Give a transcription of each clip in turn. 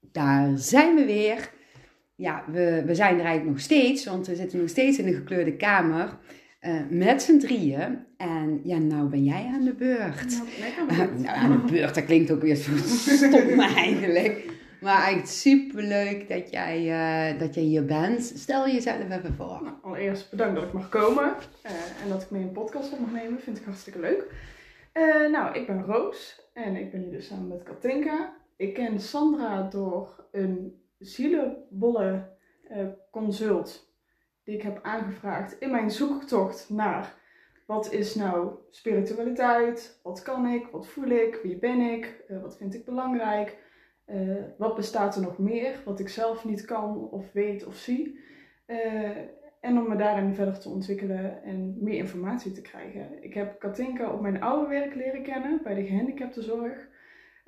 daar zijn we weer. Ja, we, we zijn er eigenlijk nog steeds, want we zitten nog steeds in de gekleurde kamer. eh, met z'n drieën. En ja, nou ben jij aan de beurt. Nou, lekker. Eh, nou, aan de beurt, dat klinkt ook weer zo stom eigenlijk. Maar eigenlijk superleuk dat jij, eh, dat jij hier bent. Stel jezelf even voor. Nou, allereerst bedankt dat ik mag komen en dat ik mee een podcast op mag nemen. Vind ik hartstikke leuk. Nou, ik ben Roos en ik ben hier dus samen met Katinka. Ik ken Sandra door een zielenbolle eh, consult die ik heb aangevraagd in mijn zoektocht naar wat is nou spiritualiteit, wat kan ik, wat voel ik, wie ben ik, eh, wat vind ik belangrijk, eh, wat bestaat er nog meer wat ik zelf niet kan of weet of zie. En om me daarin verder te ontwikkelen en meer informatie te krijgen. Ik heb Katinka op mijn oude werk leren kennen bij de gehandicaptenzorg.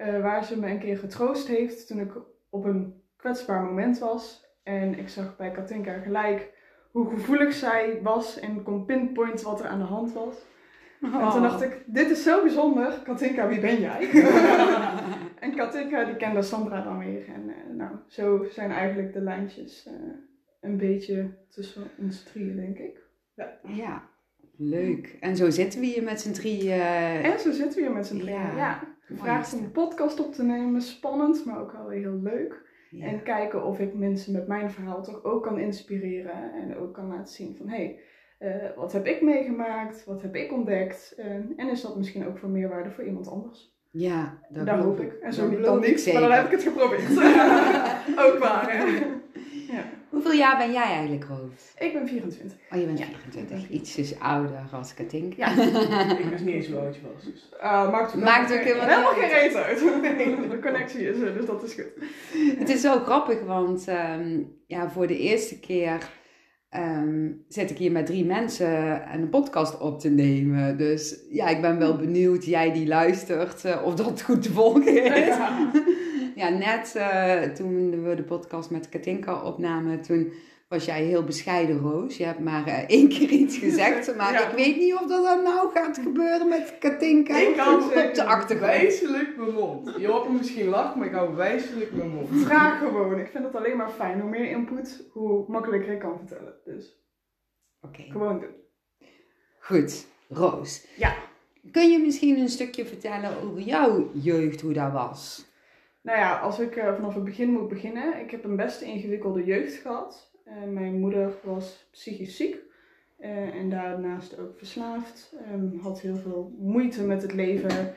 Eh waar ze me een keer getroost heeft toen ik op een kwetsbaar moment was. En ik zag bij Katinka gelijk hoe gevoelig zij was en kon pinpointen wat er aan de hand was. En toen dacht ik, dit is zo bijzonder. Katinka, wie ben jij? en Katinka, die kende Sandra dan weer. En eh, nou, zo zijn eigenlijk de lijntjes eh, een beetje tussen ons drieën, denk ik. Ja, leuk. En zo zitten we hier met z'n drieën. En zo zitten we hier met z'n drieën. Ja. Ja. Gevraagd om een podcast op te nemen. Spannend, maar ook wel heel leuk. Ja. En kijken of ik mensen met mijn verhaal toch ook kan inspireren. En ook kan laten zien van, hé, hey, eh, wat heb ik meegemaakt? Wat heb ik ontdekt? En- en is dat misschien ook van meerwaarde voor iemand anders? Ja, dat Daar hoop ik. En zo niet dan ik niks, maar dan heb ik het geprobeerd. ook waar, hè? Ja. Hoeveel jaar ben jij eigenlijk, Roos? Ik ben 24. Oh, je bent Ja, 24. ik ben Ietsjes ouder als Katink. Ja. Ik wist niet eens hoe oud je was. Dus. Uh, maakt Maakt ook helemaal helemaal niet geen reet uit. Nee, de connectie is er, dus dat is goed. Het is zo grappig, want ehm, ja, voor de eerste keer ehm, zit ik hier met drie mensen een podcast op te nemen. Dus ja, ik ben wel benieuwd, jij die luistert, eh, of dat goed te volgen is. Ja. Ja, net eh, toen we de podcast met Katinka opnamen, toen was jij heel bescheiden, Roos. Je hebt maar eh, één keer iets gezegd, maar Ja. ik weet niet of dat dan nou gaat gebeuren met Katinka Ik kan op de achtergrond. wijselijk mijn mond. Je hoort me misschien lachen, maar ik hou wijselijk mijn mond. Vraag gewoon. Ik vind het alleen maar fijn. Hoe meer input, hoe makkelijker ik kan vertellen. Dus Oké, gewoon doen. goed. Roos. Ja. Kun je misschien een stukje vertellen over jouw jeugd, hoe dat was? Nou ja, als ik eh, vanaf het begin moet beginnen. Ik heb een best ingewikkelde jeugd gehad. Eh, mijn moeder was psychisch ziek. eh, en daarnaast ook verslaafd. Ehm, had heel veel moeite met het leven.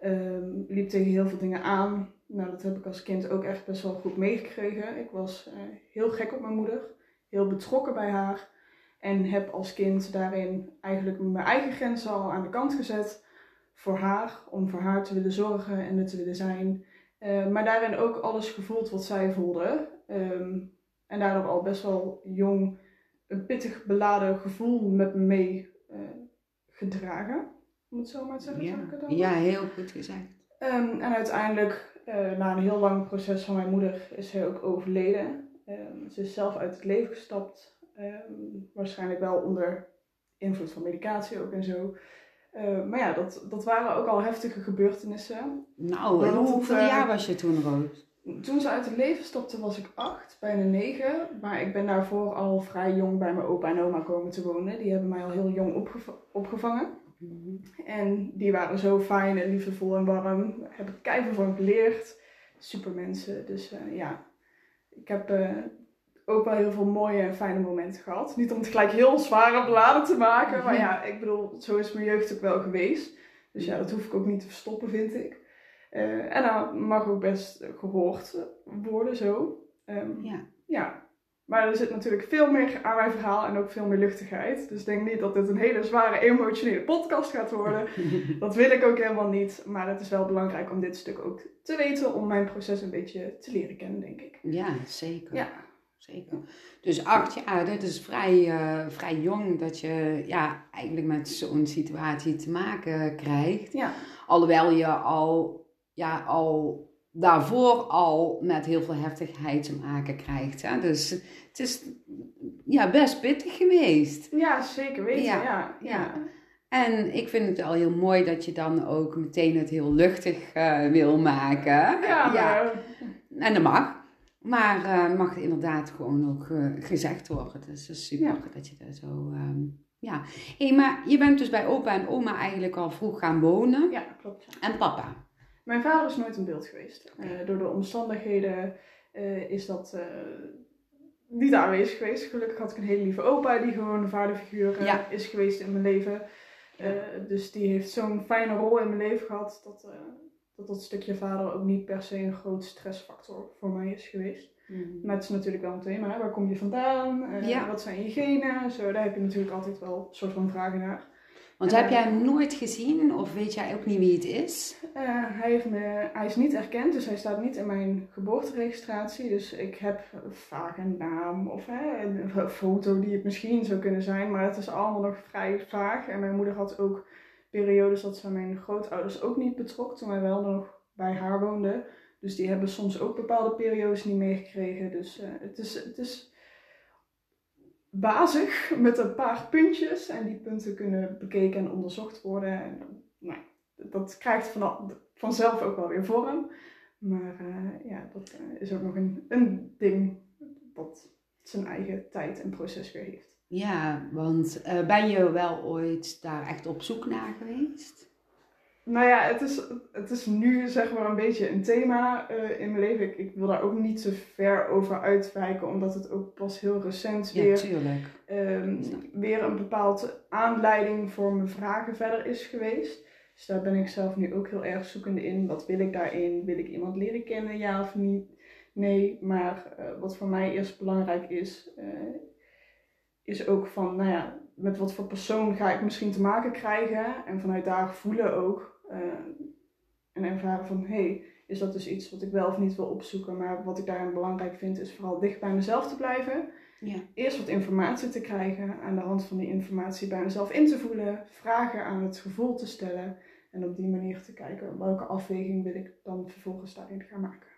ehm, liep tegen heel veel dingen aan. Nou, dat heb ik als kind ook echt best wel goed meegekregen. Ik was heel gek op mijn moeder. Heel betrokken bij haar. En heb als kind daarin eigenlijk mijn eigen grenzen al aan de kant gezet. Voor haar. Om voor haar te willen zorgen en er te willen zijn. Eh, maar daarin ook alles gevoeld wat zij voelde. Ehm, en daardoor al best wel jong een pittig beladen gevoel met me mee eh, gedragen. Om het zo maar te zeggen. Ja, dan? heel goed gezegd. Ehm, en uiteindelijk, eh, na een heel lang proces van mijn moeder, is zij ook overleden. Ehm, ze is zelf uit het leven gestapt. Waarschijnlijk wel onder invloed van medicatie ook en zo. Ehm, maar ja, dat, dat waren ook al heftige gebeurtenissen. Nou, en hoeveel eh, jaar was je toen, Roos? Toen ze uit het leven stopte was ik acht, bijna negen. Maar ik ben daarvoor al vrij jong bij mijn opa en oma komen te wonen. Die hebben mij al heel jong opgeva- opgevangen. En die waren zo fijn en liefdevol en warm. Daar heb ik keihard van geleerd. Super mensen. Dus eh, ja, ik heb eh, ook wel heel veel mooie en fijne momenten gehad. Niet om het gelijk heel zware beladen te maken. Maar ja, ik bedoel, zo is mijn jeugd ook wel geweest. Dus ja, dat hoef ik ook niet te verstoppen, vind ik. Eh, en dat mag ook best gehoord worden, zo. Ehm, Ja. ja, maar er zit natuurlijk veel meer aan mijn verhaal en ook veel meer luchtigheid. Dus ik denk niet dat dit een hele zware emotionele podcast gaat worden. Dat wil ik ook helemaal niet. Maar het is wel belangrijk om dit stuk ook te weten, om mijn proces een beetje te leren kennen, denk ik. Ja, zeker. Ja. Zeker. Dus acht jaar, dat is vrij, eh, vrij jong dat je ja, eigenlijk met zo'n situatie te maken krijgt. Ja, Alhoewel je al, ja, al daarvoor al met heel veel heftigheid te maken krijgt. Hè? Dus het is ja, best pittig geweest. ja zeker weten. Ja, Ja. En ik vind het wel heel mooi dat je dan ook meteen het heel luchtig eh, wil maken. Ja, ja. maar- en dat mag. Maar uh, mag inderdaad gewoon ook uh, gezegd worden. Dus het is super ja. dat je dat zo... Um, ja. hey, maar je bent dus bij opa en oma eigenlijk al vroeg gaan wonen. Ja, klopt. Ja. En papa? Mijn vader is nooit in beeld geweest. Okay. Uh, door de omstandigheden is dat niet aanwezig geweest. Gelukkig had ik een hele lieve opa die gewoon een vaderfiguur ja. is geweest in mijn leven. dus die heeft zo'n fijne rol in mijn leven gehad dat dat dat stukje vader ook niet per se een groot stressfactor voor mij is geweest. Mm. Maar het is natuurlijk wel een thema. Waar kom je vandaan? Uh, Wat zijn je genen? Zo, daar heb je natuurlijk altijd wel een soort van vragen naar. Want heb jij hem nooit gezien of weet jij ook niet wie het is? Uh, hij, heeft me, hij is niet erkend, dus hij staat niet in mijn geboorteregistratie. Dus ik heb vaak een naam of hè, een foto die het misschien zou kunnen zijn. Maar het is allemaal nog vrij vaag. En mijn moeder had ook periodes dat ze mijn grootouders ook niet betrok toen wij wel nog bij haar woonden. Dus die hebben soms ook bepaalde periodes niet meegekregen. Dus uh, het, is, het is bazig met een paar puntjes. En die punten kunnen bekeken en onderzocht worden. En, nou, dat krijgt van, vanzelf ook wel weer vorm. Maar uh, ja, dat uh, is ook nog een, een ding dat zijn eigen tijd en proces weer heeft. Ja, want uh, ben je wel ooit daar echt op zoek naar geweest? Nou ja, het is, het is nu zeg maar een beetje een thema uh, in mijn leven. Ik, ik, wil daar ook niet zo ver over uitwijken, omdat het ook pas heel recent weer, um, weer een bepaald aanleiding voor mijn vragen verder is geweest. Dus daar ben ik zelf nu ook heel erg zoekende in. Wat wil ik daarin? Wil ik iemand leren kennen, ja of niet? Nee, maar uh, wat voor mij eerst belangrijk is, is ook van, nou ja, met wat voor persoon ga ik misschien te maken krijgen. En vanuit daar voelen ook. Uh, en ervaren van, hé, hey, is dat dus iets wat ik wel of niet wil opzoeken. Maar wat ik daarin belangrijk vind, is vooral dicht bij mezelf te blijven. Ja. Eerst wat informatie te krijgen. Aan de hand van die informatie bij mezelf in te voelen. Vragen aan het gevoel te stellen. En op die manier te kijken welke afweging wil ik dan vervolgens daarin gaan maken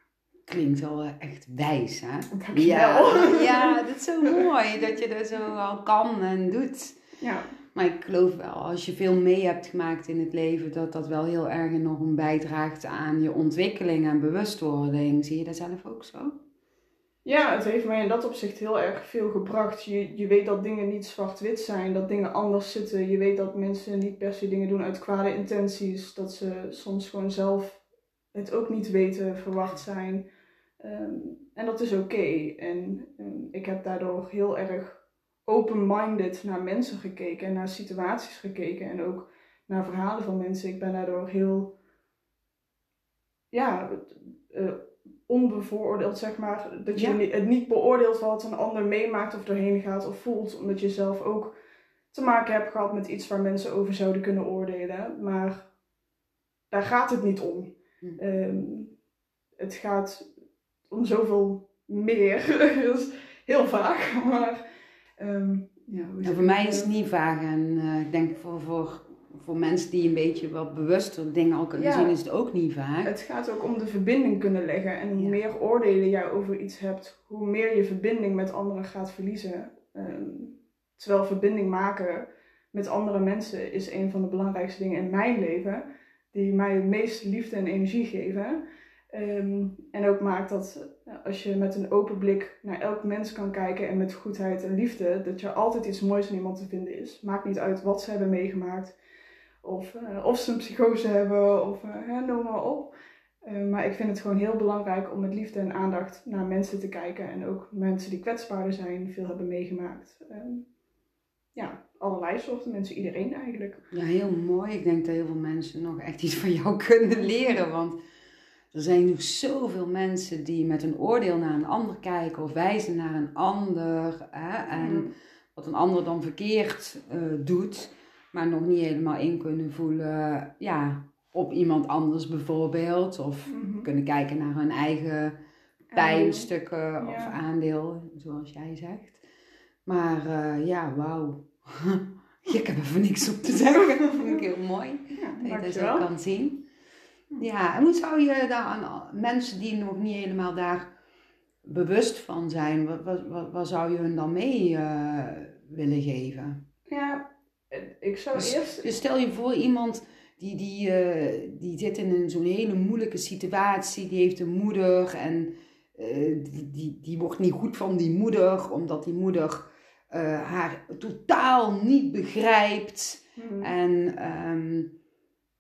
klinkt wel eh, echt wijs, hè? Ja, ja, dat is zo mooi dat je dat zo al kan en doet. Ja. Maar ik geloof wel, als je veel mee hebt gemaakt in het leven, dat dat wel heel erg enorm bijdraagt aan je ontwikkeling en bewustwording. Zie je dat zelf ook zo? Ja, het heeft mij in dat opzicht heel erg veel gebracht. Je, je weet dat dingen niet zwart-wit zijn, dat dingen anders zitten. Je weet dat mensen niet per se dingen doen uit kwade intenties. Dat ze soms gewoon zelf het ook niet weten, verwacht zijn. Ehm, en dat is oké. En um, ik heb daardoor heel erg open-minded naar mensen gekeken en naar situaties gekeken en ook naar verhalen van mensen. Ik ben daardoor heel, ja, uh, onbevooroordeeld, zeg maar. Dat je het niet beoordeelt wat een ander meemaakt of doorheen gaat of voelt, omdat je zelf ook te maken hebt gehad met iets waar mensen over zouden kunnen oordelen. Maar daar gaat het niet om. Um, het gaat om zoveel meer. dat is heel vaag, maar... Um, ja, voor mij is het niet vaag. En uh, ik denk voor, voor, voor mensen die een beetje wat bewuster dingen al kunnen zien, is het ook niet vaag. Het gaat ook om de verbinding kunnen leggen. En hoe meer oordelen jij over iets hebt, hoe meer je verbinding met anderen gaat verliezen. Um, terwijl verbinding maken met andere mensen is een van de belangrijkste dingen in mijn leven die mij het meest liefde en energie geven. Ehm, en ook maakt dat als je met een open blik naar elk mens kan kijken en met goedheid en liefde, dat je altijd iets moois in iemand te vinden is. Maakt niet uit wat ze hebben meegemaakt, of, uh, of ze een psychose hebben, of uh, noem maar op. Uh, maar ik vind het gewoon heel belangrijk om met liefde en aandacht naar mensen te kijken. En ook mensen die kwetsbaarder zijn, veel hebben meegemaakt. Um, ja, allerlei soorten mensen, iedereen eigenlijk. Ja, heel mooi. Ik denk dat heel veel mensen nog echt iets van jou kunnen leren. Want er zijn nog zoveel mensen die met een oordeel naar een ander kijken of wijzen naar een ander. Hè, en mm. wat een ander dan verkeerd uh, doet, maar nog niet helemaal in kunnen voelen. Ja, op iemand anders bijvoorbeeld. Of mm-hmm. kunnen kijken naar hun eigen pijnstukken of aandeel, zoals jij zegt. Maar uh, ja, wauw. ik heb even niks op te zeggen. Dat vind ik heel mooi. Ja, dat je dat zo kan zien. Ja, en hoe zou je daar aan mensen die nog niet helemaal daar bewust van zijn, wat, wat, wat, wat zou je hun dan mee uh, willen geven? Ja, ik zou dus, eerst. Dus stel je voor iemand die, die, uh, die zit in zo'n hele moeilijke situatie, die heeft een moeder en eh, die, die, die wordt niet goed van die moeder, omdat die moeder eh, haar totaal niet begrijpt. Hmm. En ehm,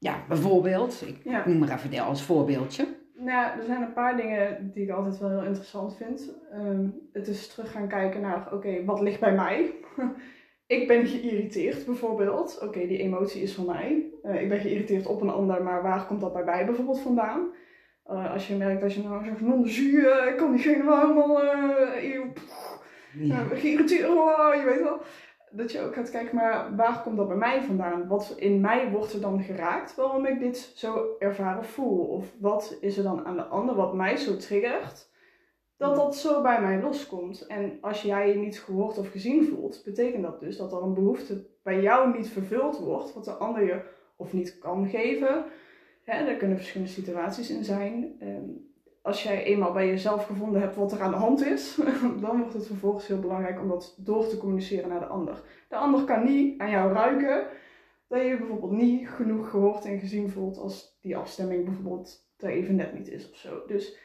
ja, bijvoorbeeld, ik Ja. noem maar even als voorbeeldje. Nou, er zijn een paar dingen die ik altijd wel heel interessant vind. Ehm, het is terug gaan kijken naar, oké, wat ligt bij mij? ik ben geïrriteerd bijvoorbeeld. Oké, die emotie is van mij. Eh, ik ben geïrriteerd op een ander, maar waar komt dat bij mij bijvoorbeeld vandaan? Eh, als je merkt dat je nou zegt, non de jus, eh, ik kan diegene wel helemaal pff, Ja. geïrriteerd, oh, je weet wel. Dat je ook gaat kijken, maar waar komt dat bij mij vandaan? Wat in mij wordt er dan geraakt waarom ik dit zo ervaren voel? Of wat is er dan aan de ander wat mij zo triggert? Dat dat zo bij mij loskomt. En als jij je niet gehoord of gezien voelt, betekent dat dus dat er een behoefte bij jou niet vervuld wordt, wat de ander je of niet kan geven. Hè, er kunnen verschillende situaties in zijn. Ehm, als jij eenmaal bij jezelf gevonden hebt wat er aan de hand is, dan wordt het vervolgens heel belangrijk om dat door te communiceren naar de ander. De ander kan niet aan jou ruiken dat je je bijvoorbeeld niet genoeg gehoord en gezien voelt als die afstemming bijvoorbeeld er even net niet is of zo. Dus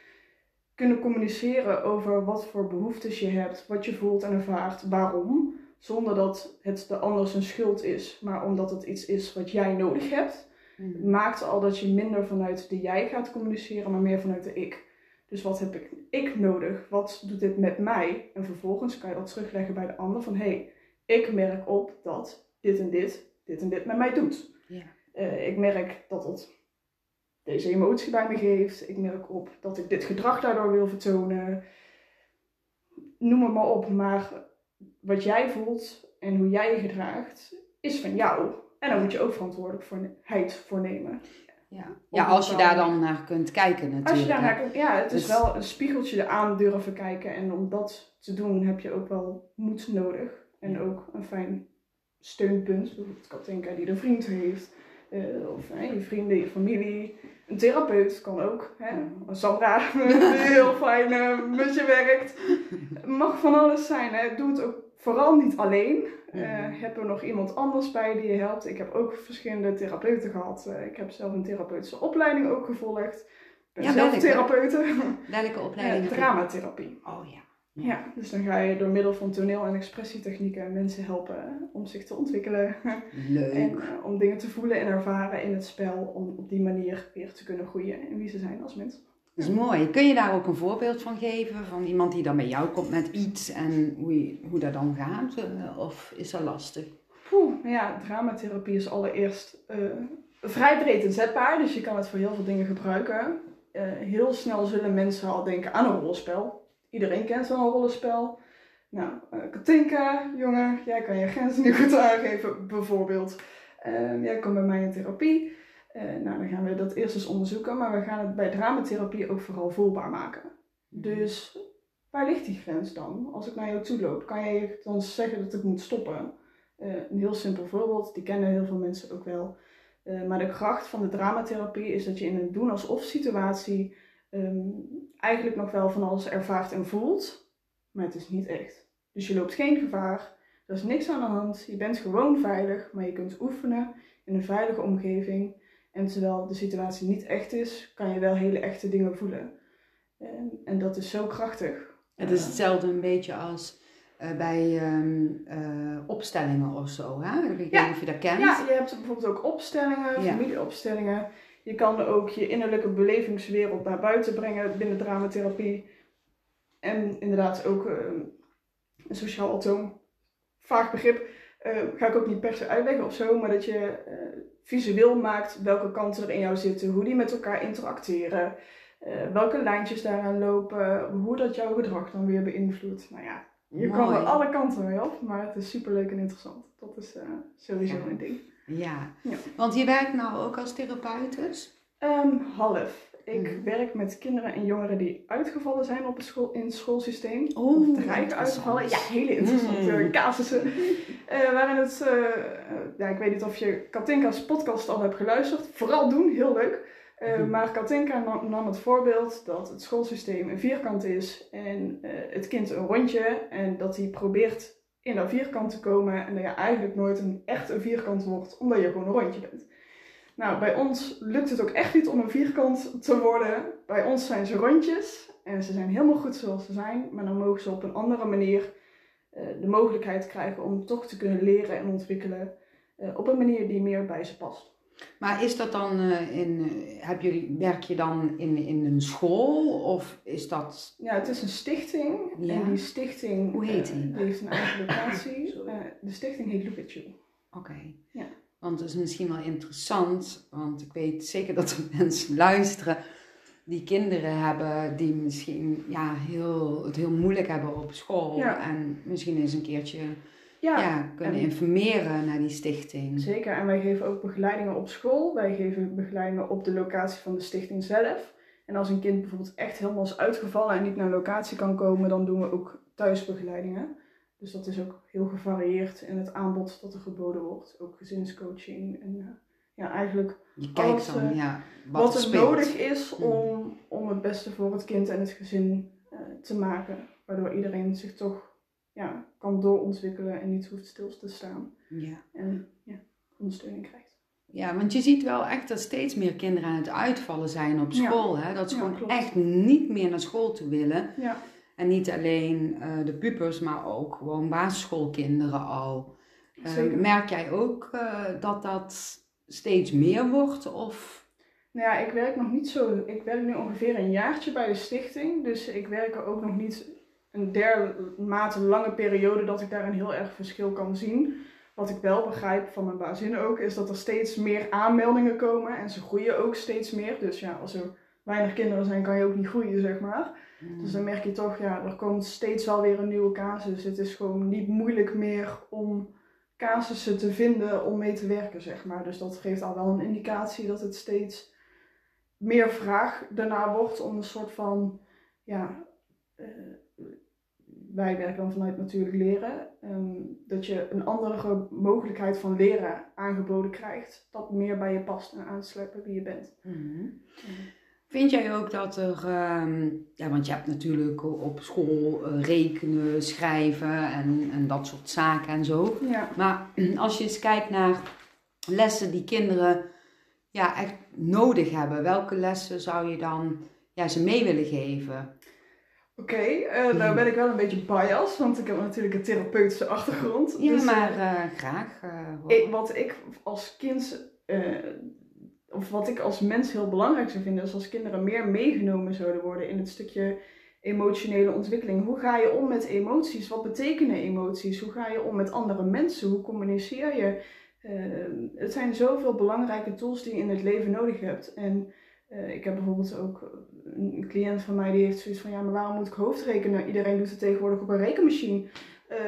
kunnen communiceren over wat voor behoeftes je hebt, wat je voelt en ervaart, waarom, zonder dat het de ander zijn schuld is, maar omdat het iets is wat jij nodig hebt Mhm. maakt al dat je minder vanuit de jij gaat communiceren, maar meer vanuit de ik. Dus wat heb ik, ik nodig? Wat doet dit met mij? En vervolgens kan je dat terugleggen bij de ander van hé, hey, ik merk op dat dit en dit, dit en dit met mij doet. Ja. Eh, ik merk dat het deze emotie bij me geeft. Ik merk op dat ik dit gedrag daardoor wil vertonen. Noem het maar op. Maar wat jij voelt en hoe jij je gedraagt, is van jou. En daar moet je ook verantwoordelijkheid voor nemen. Ja. ja, als je daar dan naar kunt kijken natuurlijk. Als je daar naar ja, het is Dus- wel een spiegeltje eraan durven kijken. En om dat te doen heb je ook wel moed nodig. En Ja. ook een fijn steunpunt. Bijvoorbeeld Katinka die een vriend heeft. eh, of je vrienden, je familie. Een therapeut kan ook. Hè? Sandra, heel fijn eh, met je werkt. Mag van alles zijn. Hè? Doe het ook vooral niet alleen. Eh, Mhm. heb er nog iemand anders bij die je helpt. Ik heb ook verschillende therapeuten gehad. Eh, ik heb zelf een therapeutische opleiding ook gevolgd. Ik ben Ja, zelf welke? therapeute. Welke opleiding? je? dramatherapie. Oh ja. Ja, dus dan ga je door middel van toneel- en expressietechnieken mensen helpen om zich te ontwikkelen. Leuk. En eh, om dingen te voelen en ervaren in het spel. Om op die manier weer te kunnen groeien in wie ze zijn als mens. Dat is mooi. Kun je daar ook een voorbeeld van geven? Van iemand die dan bij jou komt met iets en hoe, hoe dat dan gaat? Eh, Of is dat lastig? Ja, dramatherapie is allereerst eh, vrij breed inzetbaar. Dus je kan het voor heel veel dingen gebruiken. Eh, heel snel zullen mensen al denken aan een rollenspel. Iedereen kent een rollenspel. Nou, Katinka, jongen, jij kan je grenzen niet goed aangeven, bijvoorbeeld. Ehm, jij komt bij mij in therapie. Eh, nou, dan gaan we dat eerst eens onderzoeken. Maar we gaan het bij dramatherapie ook vooral voelbaar maken. Dus waar ligt die grens dan? Als ik naar jou toe loop, kan jij dan zeggen dat ik moet stoppen? Eh, een heel simpel voorbeeld, die kennen heel veel mensen ook wel. Eh, maar de kracht van de dramatherapie is dat je in een doen alsof situatie ehm, eigenlijk nog wel van alles ervaart en voelt, maar het is niet echt. Dus je loopt geen gevaar, er is niks aan de hand, je bent gewoon veilig, maar je kunt oefenen in een veilige omgeving. En terwijl de situatie niet echt is, kan je wel hele echte dingen voelen. En, en dat is zo krachtig. Het is hetzelfde een beetje als eh, bij ehm, eh, opstellingen of zo. Hè? Ik weet Ja. niet of je dat kent. Ja, je hebt bijvoorbeeld ook opstellingen, Ja. familieopstellingen. Je kan ook je innerlijke belevingswereld naar buiten brengen binnen dramatherapie. En inderdaad ook eh, een sociaal atoom. Vaag begrip. Eh, ga ik ook niet per se uitleggen of zo, maar dat je eh, visueel maakt welke kanten er in jou zitten, hoe die met elkaar interacteren, eh, welke lijntjes daaraan lopen, hoe dat jouw gedrag dan weer beïnvloedt. Nou ja, je kan er alle kanten mee op, maar het is super leuk en interessant. Dat is sowieso Ja. een ding. Ja. Ja. Want je werkt nou ook als therapeut dus? Ehm, half. Ik Mhm. werk met kinderen en jongeren die uitgevallen zijn op het school, in het schoolsysteem. Oeh, of dreigen uitgevallen. Ja, hele interessante Mhm. casussen. Eh, waarin het, eh, ja, ik weet niet of je Katinka's podcast al hebt geluisterd. Vooral doen, heel leuk. Eh, Mhm. Maar Katinka nam, nam het voorbeeld dat het schoolsysteem een vierkant is en het kind een rondje. En dat hij probeert in dat vierkant te komen en dat je eigenlijk nooit een echt een vierkant wordt, omdat je gewoon een rondje bent. Nou, bij ons lukt het ook echt niet om een vierkant te worden. Bij ons zijn ze rondjes. En ze zijn helemaal goed zoals ze zijn, maar dan mogen ze op een andere manier eh, de mogelijkheid krijgen om toch te kunnen leren en ontwikkelen eh, op een manier die meer bij ze past. Maar is dat dan eh, in, heb jullie, werk je dan in, in een school of is dat, Ja, het is een stichting. Ja. En die stichting Hoe heet eh, die? heeft een eigen locatie. De stichting heet Look at You. oké. Ja. Want het is misschien wel interessant, want ik weet zeker dat er mensen luisteren die kinderen hebben die misschien ja, heel, het heel moeilijk hebben op school. Ja. En misschien eens een keertje Ja, ja, kunnen en- informeren naar die stichting. zeker. En wij geven ook begeleidingen op school. Wij geven begeleidingen op de locatie van de stichting zelf. En als een kind bijvoorbeeld echt helemaal is uitgevallen en niet naar locatie kan komen, dan doen we ook thuisbegeleidingen. Dus dat is ook heel gevarieerd in het aanbod dat er geboden wordt. Ook gezinscoaching en eh, ja, eigenlijk Je kijkt Alles, dan eh, ja, wat, wat, er speelt. nodig is Mm. om, om het beste voor het kind en het gezin eh, te maken. Waardoor iedereen zich toch ja, kan doorontwikkelen en niet hoeft stil te staan. Ja. En ja, ondersteuning krijgt. ja, want je ziet wel echt dat steeds meer kinderen aan het uitvallen zijn op Ja. school. Hè? Dat ze Ja, gewoon klopt. echt niet meer naar school toe willen. Ja, En niet alleen eh, de pubers, maar ook gewoon basisschoolkinderen al. Eh, merk jij ook eh, dat dat steeds meer wordt? Of Nou ja, ik werk nog niet zo. Ik werk nu ongeveer een jaartje bij de stichting. Dus ik werk er ook nog niet een dermate lange periode dat ik daar een heel erg verschil kan zien. Wat ik wel begrijp van mijn bazin ook, is dat er steeds meer aanmeldingen komen en ze groeien ook steeds meer. Dus ja, als er weinig kinderen zijn, kan je ook niet groeien, zeg maar. Dus dan merk je toch, ja, er komt steeds wel weer een nieuwe casus. Het is gewoon niet moeilijk meer om casussen te vinden om mee te werken, zeg maar. Dus dat geeft al wel een indicatie dat het steeds meer vraag daarna wordt om een soort van, ja, eh, wij werken dan vanuit natuurlijk leren, ehm, dat je een andere mogelijkheid van leren aangeboden krijgt, dat meer bij je past en aansluit bij wie je bent. Mhm. Vind jij ook dat er, ehm, ja, want je hebt natuurlijk op school eh, rekenen, schrijven en, en dat soort zaken en zo. Ja. Maar als je eens kijkt naar lessen die kinderen ja, echt nodig hebben, welke lessen zou je dan ja, ze mee willen geven? Oké, eh, nou ben ik wel een beetje biased, want ik heb natuurlijk een therapeutische achtergrond. Ja, Dus, maar eh, graag. ik, wat ik als kind, of wat ik als mens heel belangrijk zou vinden, is als kinderen meer meegenomen zouden worden in het stukje emotionele ontwikkeling. Hoe ga je om met emoties? Wat betekenen emoties? Hoe ga je om met andere mensen? Hoe communiceer je? Eh, het zijn zoveel belangrijke tools die je in het leven nodig hebt. En eh, ik heb bijvoorbeeld ook een cliënt van mij die heeft zoiets van: ja, maar waarom moet ik hoofdrekenen? Iedereen doet het tegenwoordig op een rekenmachine. Eh,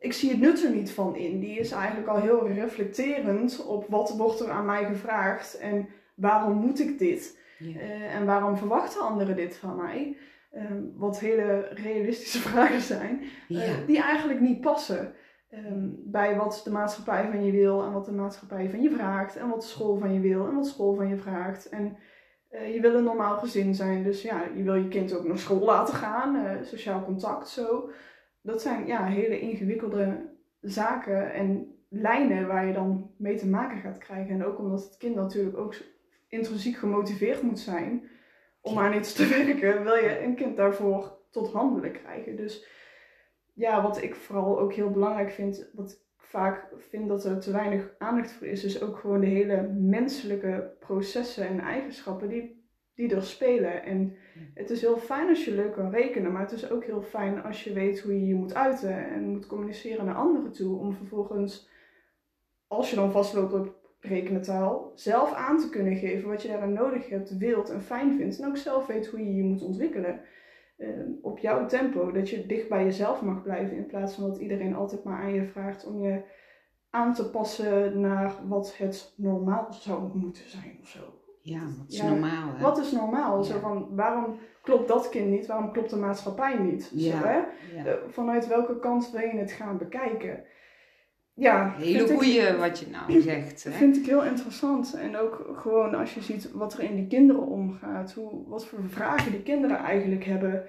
ik zie het nut er niet van in. Die is eigenlijk al heel reflecterend op wat wordt er aan mij gevraagd en waarom moet ik dit? Ja. Eh, en waarom verwachten anderen dit van mij? Eh, wat hele realistische vragen zijn, eh, die eigenlijk niet passen ehm, bij wat de maatschappij van je wil en wat de maatschappij van je vraagt en wat school van je wil en wat school van je vraagt. En eh, je wil een normaal gezin zijn, dus ja, je wil je kind ook naar school laten gaan, sociaal contact, zo. Dat zijn ja, hele ingewikkelde zaken en lijnen waar je dan mee te maken gaat krijgen. En ook omdat het kind natuurlijk ook intrinsiek gemotiveerd moet zijn om aan iets te werken, wil je een kind daarvoor tot handelen krijgen. Dus ja, wat ik vooral ook heel belangrijk vind, wat ik vaak vind dat er te weinig aandacht voor is, is ook gewoon de hele menselijke processen en eigenschappen die, die er spelen. En het is heel fijn als je leuk kan rekenen, maar het is ook heel fijn als je weet hoe je je moet uiten en moet communiceren naar anderen toe, om vervolgens, als je dan vastloopt op rekenentaal, zelf aan te kunnen geven wat je daarin nodig hebt, wilt en fijn vindt. En ook zelf weet hoe je je moet ontwikkelen. eh, op jouw tempo, dat je dicht bij jezelf mag blijven in plaats van dat iedereen altijd maar aan je vraagt om je aan te passen naar wat het normaal zou moeten zijn of zo. Ja, dat is Ja, normaal. Hè? Wat is normaal? Zo van, waarom klopt dat kind niet? Waarom klopt de maatschappij niet? Ja. Zo, hè? Ja. Eh, Vanuit welke kant wil je het gaan bekijken? Ja, Hele goeie wat je nou zegt. dat Hè? vind ik heel interessant. En ook gewoon als je ziet wat er in die kinderen omgaat. Hoe, wat voor vragen die kinderen eigenlijk hebben.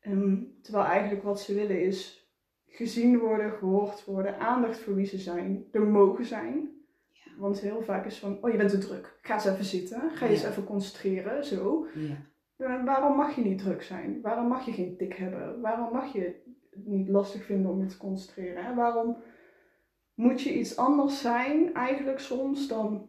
Ehm, terwijl eigenlijk wat ze willen is gezien worden, gehoord worden, aandacht voor wie ze zijn, er mogen zijn. Want heel vaak is van, oh je bent te druk, ga eens even zitten, ga je eens even concentreren, zo. Ja. Eh, Waarom mag je niet druk zijn? Waarom mag je geen tik hebben? Waarom mag je het niet lastig vinden om je te concentreren? Hè? Waarom moet je iets anders zijn, eigenlijk soms, dan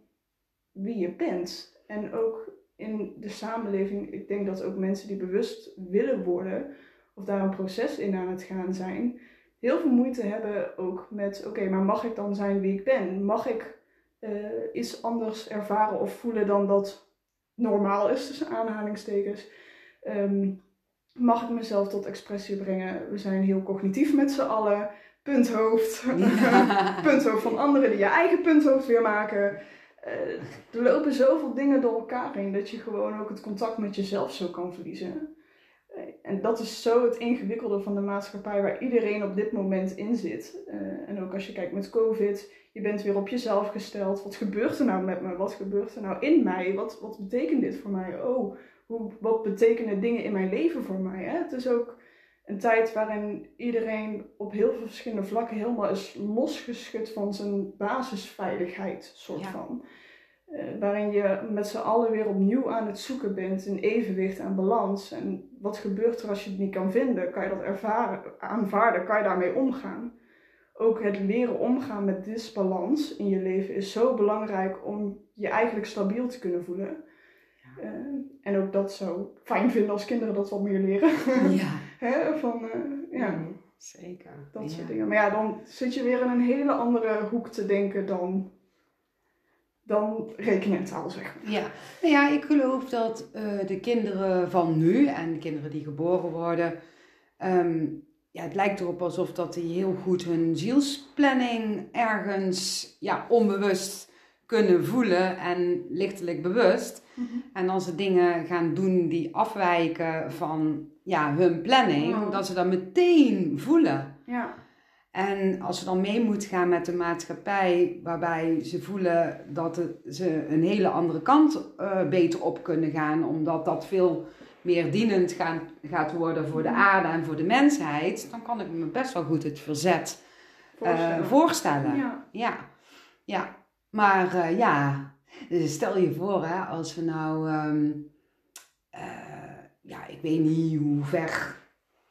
wie je bent? En ook in de samenleving, ik denk dat ook mensen die bewust willen worden, of daar een proces in aan het gaan zijn, heel veel moeite hebben ook met, oké, maar mag ik dan zijn wie ik ben? Mag ik eh, iets anders ervaren of voelen dan dat normaal is, tussen aanhalingstekens? Ehm, mag ik mezelf tot expressie brengen? We zijn heel cognitief met z'n allen. Punthoofd. Ja. punthoofd van anderen die je eigen punthoofd weer maken. Eh, er lopen zoveel dingen door elkaar heen dat je gewoon ook het contact met jezelf zo kan verliezen. En dat is zo het ingewikkelde van de maatschappij waar iedereen op dit moment in zit. Eh, en ook als je kijkt met COVID, je bent weer op jezelf gesteld. Wat gebeurt er nou met me? Wat gebeurt er nou in mij? Wat, wat betekent dit voor mij? Oh, hoe, wat betekenen dingen in mijn leven voor mij? Hè? Het is ook een tijd waarin iedereen op heel veel verschillende vlakken helemaal is losgeschud van zijn basisveiligheid, soort Ja. van. Eh, waarin je met z'n allen weer opnieuw aan het zoeken bent, een evenwicht en balans. En wat gebeurt er als je het niet kan vinden? Kan je dat ervaren, aanvaarden? Kan je daarmee omgaan? Ook het leren omgaan met disbalans in je leven is zo belangrijk om je eigenlijk stabiel te kunnen voelen. Ja. Eh, en ook dat zou fijn vinden als kinderen dat wat meer leren. ja, Hè, van, eh, ja, Mhm. zeker. dat Ja. soort dingen. Maar ja, dan zit je weer in een hele andere hoek te denken dan, dan rekenen en taal, zeg maar. Ja, nou ja, ik geloof dat eh, de kinderen van nu en de kinderen die geboren worden, ehm, ja, het lijkt erop alsof dat die heel goed hun zielsplanning ergens ja, onbewust kunnen voelen en lichtelijk bewust. En als ze dingen gaan doen die afwijken van ja, hun planning, dat ze dat meteen voelen. Ja, En als ze dan mee moet gaan met de maatschappij, waarbij ze voelen dat ze een hele andere kant eh, beter op kunnen gaan, omdat dat veel meer dienend gaan, gaat worden voor de aarde en voor de mensheid, dan kan ik me best wel goed het verzet eh, voorstellen. voorstellen. Ja, Ja, ja. Maar eh, ja, dus stel je voor, hè, als we nou, ehm, eh, ja, ik weet niet hoe ver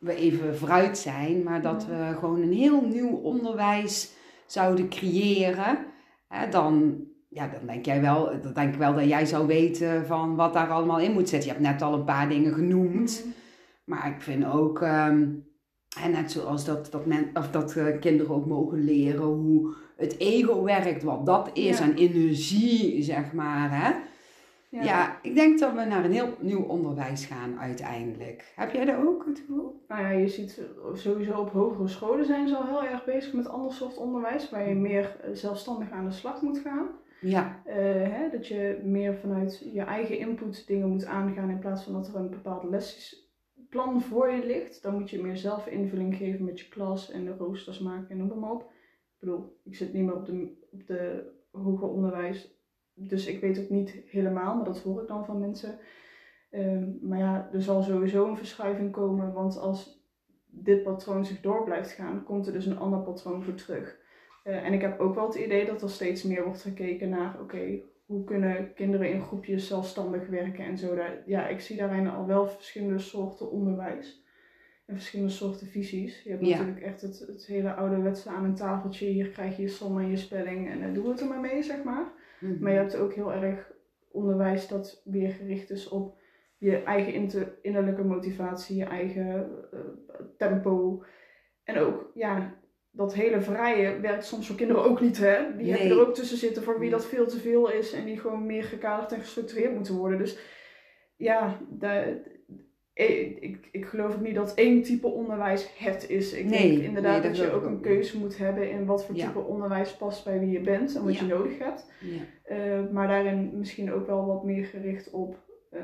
we even vooruit zijn, maar dat we gewoon een heel nieuw onderwijs zouden creëren, hè, dan, ja, dan denk jij wel, dan denk ik wel dat jij zou weten van wat daar allemaal in moet zitten. Je hebt net al een paar dingen genoemd. Maar ik vind ook, ehm, en net zoals dat, dat, men, of dat eh, kinderen ook mogen leren hoe het ego werkt, wat dat is, Ja. en energie, zeg maar. Hè? Ja. ik denk dat we naar een heel nieuw onderwijs gaan uiteindelijk. Heb jij dat ook, het gevoel? Nou ja, je ziet sowieso op hogere scholen zijn ze al heel erg bezig met ander soort onderwijs, waar je meer eh, zelfstandig aan de slag moet gaan. Ja, Eh, hè, dat je meer vanuit je eigen input dingen moet aangaan in plaats van dat er een bepaald lesplan voor je ligt. Dan moet je meer zelf invulling geven met je klas en de roosters maken en noem maar op. Ik bedoel, ik zit niet meer op de, op de hoger onderwijs, dus ik weet het niet helemaal, maar dat hoor ik dan van mensen. Ehm, maar ja, er zal sowieso een verschuiving komen, want als dit patroon zich door blijft gaan, komt er dus een ander patroon voor terug. Eh, en ik heb ook wel het idee dat er steeds meer wordt gekeken naar, oké, hoe kunnen kinderen in groepjes zelfstandig werken en zo. Daar, ja, ik zie daarin al wel verschillende soorten onderwijs en verschillende soorten visies. Je hebt Ja. natuurlijk echt het, het hele ouderwetse aan een tafeltje, hier krijg je je som en je spelling en uh, doe het er maar mee, zeg maar. Mhm. Maar je hebt ook heel erg onderwijs dat weer gericht is op je eigen innerlijke motivatie, je eigen eh, tempo. En ook, ja, dat hele vrije werkt soms voor kinderen ook niet, hè? Die heb je Nee. er ook tussen zitten voor wie dat veel te veel is en die gewoon meer gekaderd en gestructureerd moeten worden. Dus ja, de, ik, ik, ik geloof ook niet dat één type onderwijs het is. Ik Nee, denk inderdaad nee, dat dat je ook een keuze moet hebben in wat voor Ja. type onderwijs past bij wie je bent en wat Ja. je nodig hebt. ja. Eh, maar daarin misschien ook wel wat meer gericht op, eh,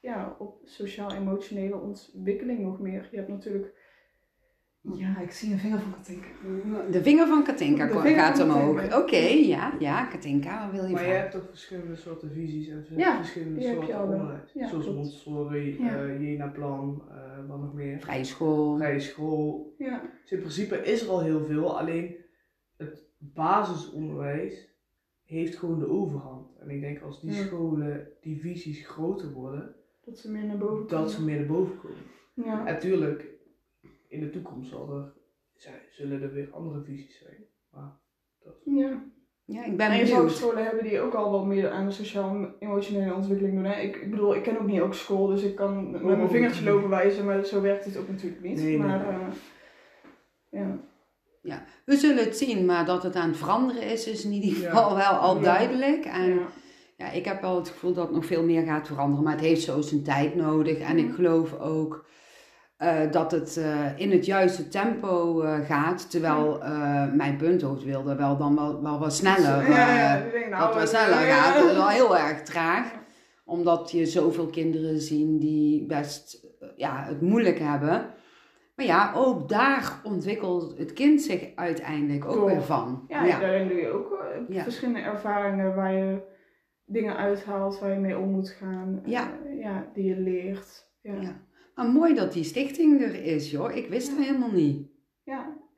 ja, op sociaal-emotionele ontwikkeling nog meer. Je hebt natuurlijk... Ja, ik zie een vinger van Katinka. De vinger van Katinka De ko- vinger gaat van omhoog. Oké, ja, ja, Katinka, wat wil je Maar je hebt toch verschillende soorten visies en Ja, verschillende die heb je soorten onderwijs. Ja, Zoals klopt. Montessori, Ja. eh, Jena-plan, eh, wat nog meer. Vrije school. Vrije school. Ja, Dus in principe is er al heel veel, alleen het basisonderwijs heeft gewoon de overhand. En ik denk als die Ja. scholen, die visies groter worden, Dat ze meer naar boven komen. dat ze meer naar boven komen. Ja. Natuurlijk, in de toekomst zal er, zij- zullen er weer andere visies zijn. Maar ja. Ja, ik ben En je zou benieuwd. scholen hebben die ook al wat meer aan de sociaal-emotionele ontwikkeling doen. Hè? Ik, ik bedoel, ik ken ook niet ook school, dus ik kan met mijn Oh. vingertje lopen wijzen, maar zo werkt het ook natuurlijk niet. Nee, nee. maar eh, ja. We zullen het zien, maar dat het aan het veranderen is, is in ieder Ja. geval wel al Ja. duidelijk. En ja. ja, ik heb wel het gevoel dat nog veel meer gaat veranderen, maar het heeft zo zijn tijd nodig. En ik geloof ook eh, dat het eh, in het juiste tempo eh, gaat, terwijl mijn punthoofd wilde wel dan wel, wel wat sneller. Ja, denk, nou, dat het- sneller ja. gaat. Dat is wel heel erg traag. Omdat je zoveel kinderen ziet die best ja, het moeilijk hebben. Maar ja, ook daar ontwikkelt het kind zich uiteindelijk ook weer van. Ja, ja. daarin doe je ook verschillende ervaringen waar je dingen uithaalt, waar je mee om moet gaan. Ja. ja die je leert. Ja. Ja. Ja. Maar mooi dat die stichting er is, joh. Ik wist het helemaal niet.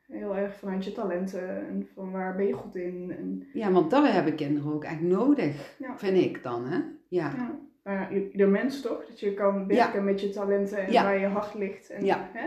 heel erg vanuit je talenten en van waar ben je goed in. En, Ja, want dat hebben kinderen ook echt nodig, Ja. vind ik dan, hè? Ja. ja. Ja, ieder mens toch? Dat je kan werken met je talenten en Ja. waar je hart ligt. En Ja. hè?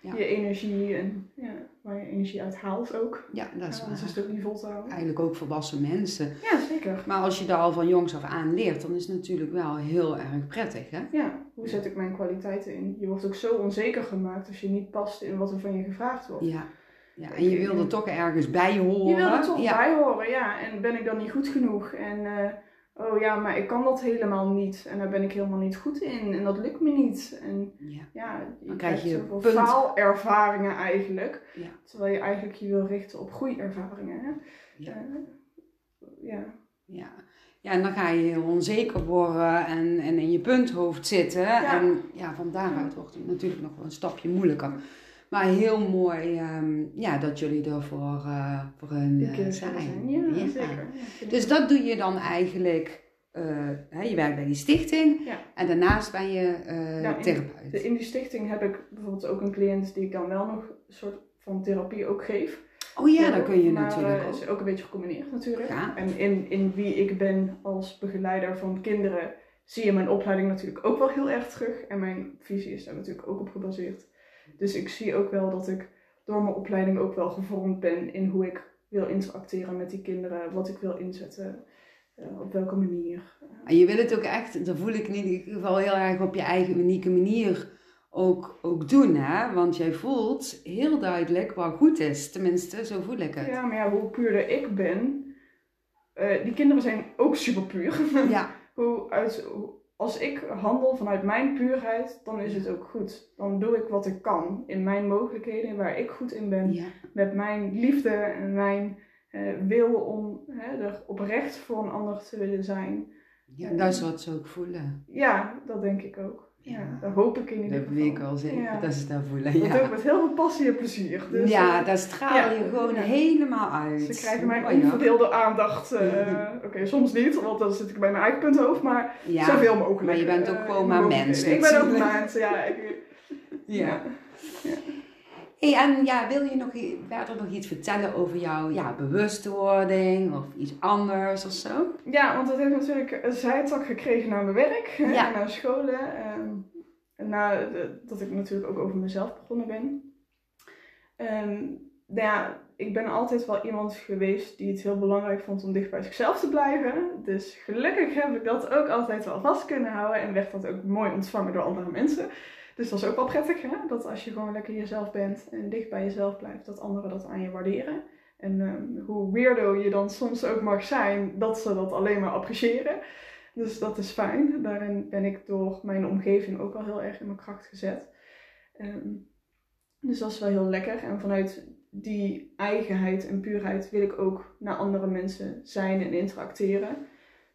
Ja. je energie en ja, waar je energie uit haalt ook. Ja, dat is is waar. niet vol te houden. Eigenlijk ook volwassen mensen. Ja, zeker. Maar als je daar al van jongs af aan leert, dan is het natuurlijk wel heel erg prettig, hè? Ja, hoe zet ik mijn kwaliteiten in? Je wordt ook zo onzeker gemaakt als je niet past in wat er van je gevraagd wordt. Ja. ja. En je wil er toch ergens bij horen. Je wil er toch ja. bij horen, ja. En ben ik dan niet goed genoeg? En eh, oh ja, maar ik kan dat helemaal niet. En daar ben ik helemaal niet goed in. En dat lukt me niet. En Ja. ja, je Dan krijg je zoveel punt. faalervaringen eigenlijk. Ja. Terwijl je eigenlijk je wil richten op groeiervaringen. Hè? Ja. Eh, ja. Ja. ja, en dan ga je heel onzeker worden en, en in je punthoofd zitten. En ja, van daaruit wordt het natuurlijk nog wel een stapje moeilijker. Maar heel mooi ehm, ja, dat jullie er voor, eh, voor hun eh, zijn. Ja, Ja. zeker. Ja, Dus dat doe je dan eigenlijk, eh, hè, je werkt bij die stichting Ja. en daarnaast ben je eh, Ja, in- therapeut. De- In die stichting heb ik bijvoorbeeld ook een cliënt die ik dan wel nog een soort van therapie ook geef. oh ja, dat kun je maar, natuurlijk ook. is ook een beetje gecombineerd natuurlijk. Ja. En in, in wie ik ben als begeleider van kinderen zie je mijn opleiding natuurlijk ook wel heel erg terug. En mijn visie is daar natuurlijk ook op gebaseerd. Dus ik zie ook wel dat ik door mijn opleiding ook wel gevormd ben in hoe ik wil interacteren met die kinderen. Wat ik wil inzetten. eh, op welke manier. En je wil het ook echt, dat voel ik in ieder geval heel erg op je eigen unieke manier ook, ook doen. Hè? Want jij voelt heel duidelijk wat goed is. Tenminste, zo voel ik het. Ja, maar ja, hoe puurder ik ben. eh, die kinderen zijn ook super puur. Ja, hoe uit, hoe- als ik handel vanuit mijn puurheid, dan is het ook goed. Dan doe ik wat ik kan in mijn mogelijkheden, waar ik goed in ben. ja. Met mijn liefde en mijn eh, wil om hè, er oprecht voor een ander te willen zijn. ja dat is wat ze ook voelen. Ja, dat denk ik ook. Ja, dat hoop ik in ieder Dat geval. weet ik wel zeker, Ja. dat ze dat voelen. Dat Ja, met heel veel passie en plezier. Dus, ja eh, daar straal ja. je gewoon Ja. helemaal uit. Ze krijgen mijn Oh ja. onverdeelde aandacht. eh, Oké, soms niet, want dan zit ik bij mijn eigen punthoofd, maar Ja, zoveel mogelijk. maar je bent ook eh, gewoon maar mens. Ik ben ook mens, ja. Ik, ja. Hey, en ja, wil je nog verder nog iets vertellen over jouw ja, bewustwording of iets anders of zo? Ja, want het heeft natuurlijk een zijtak gekregen naar mijn werk Ja. en naar scholen. ehm, en na de- dat ik natuurlijk ook over mezelf begonnen ben. Ehm, nou ja, ik ben altijd wel iemand geweest die het heel belangrijk vond om dicht bij zichzelf te blijven. Dus gelukkig heb ik dat ook altijd wel vast kunnen houden en werd dat ook mooi ontvangen door andere mensen. Dus dat is ook wel prettig, hè? dat als je gewoon lekker jezelf bent en dicht bij jezelf blijft, dat anderen dat aan je waarderen. En ehm, hoe weirdo je dan soms ook mag zijn, dat ze dat alleen maar appreciëren. Dus dat is fijn. Daarin ben ik door mijn omgeving ook wel heel erg in mijn kracht gezet. Ehm, dus dat is wel heel lekker. En vanuit die eigenheid en puurheid wil ik ook naar andere mensen zijn en interacteren.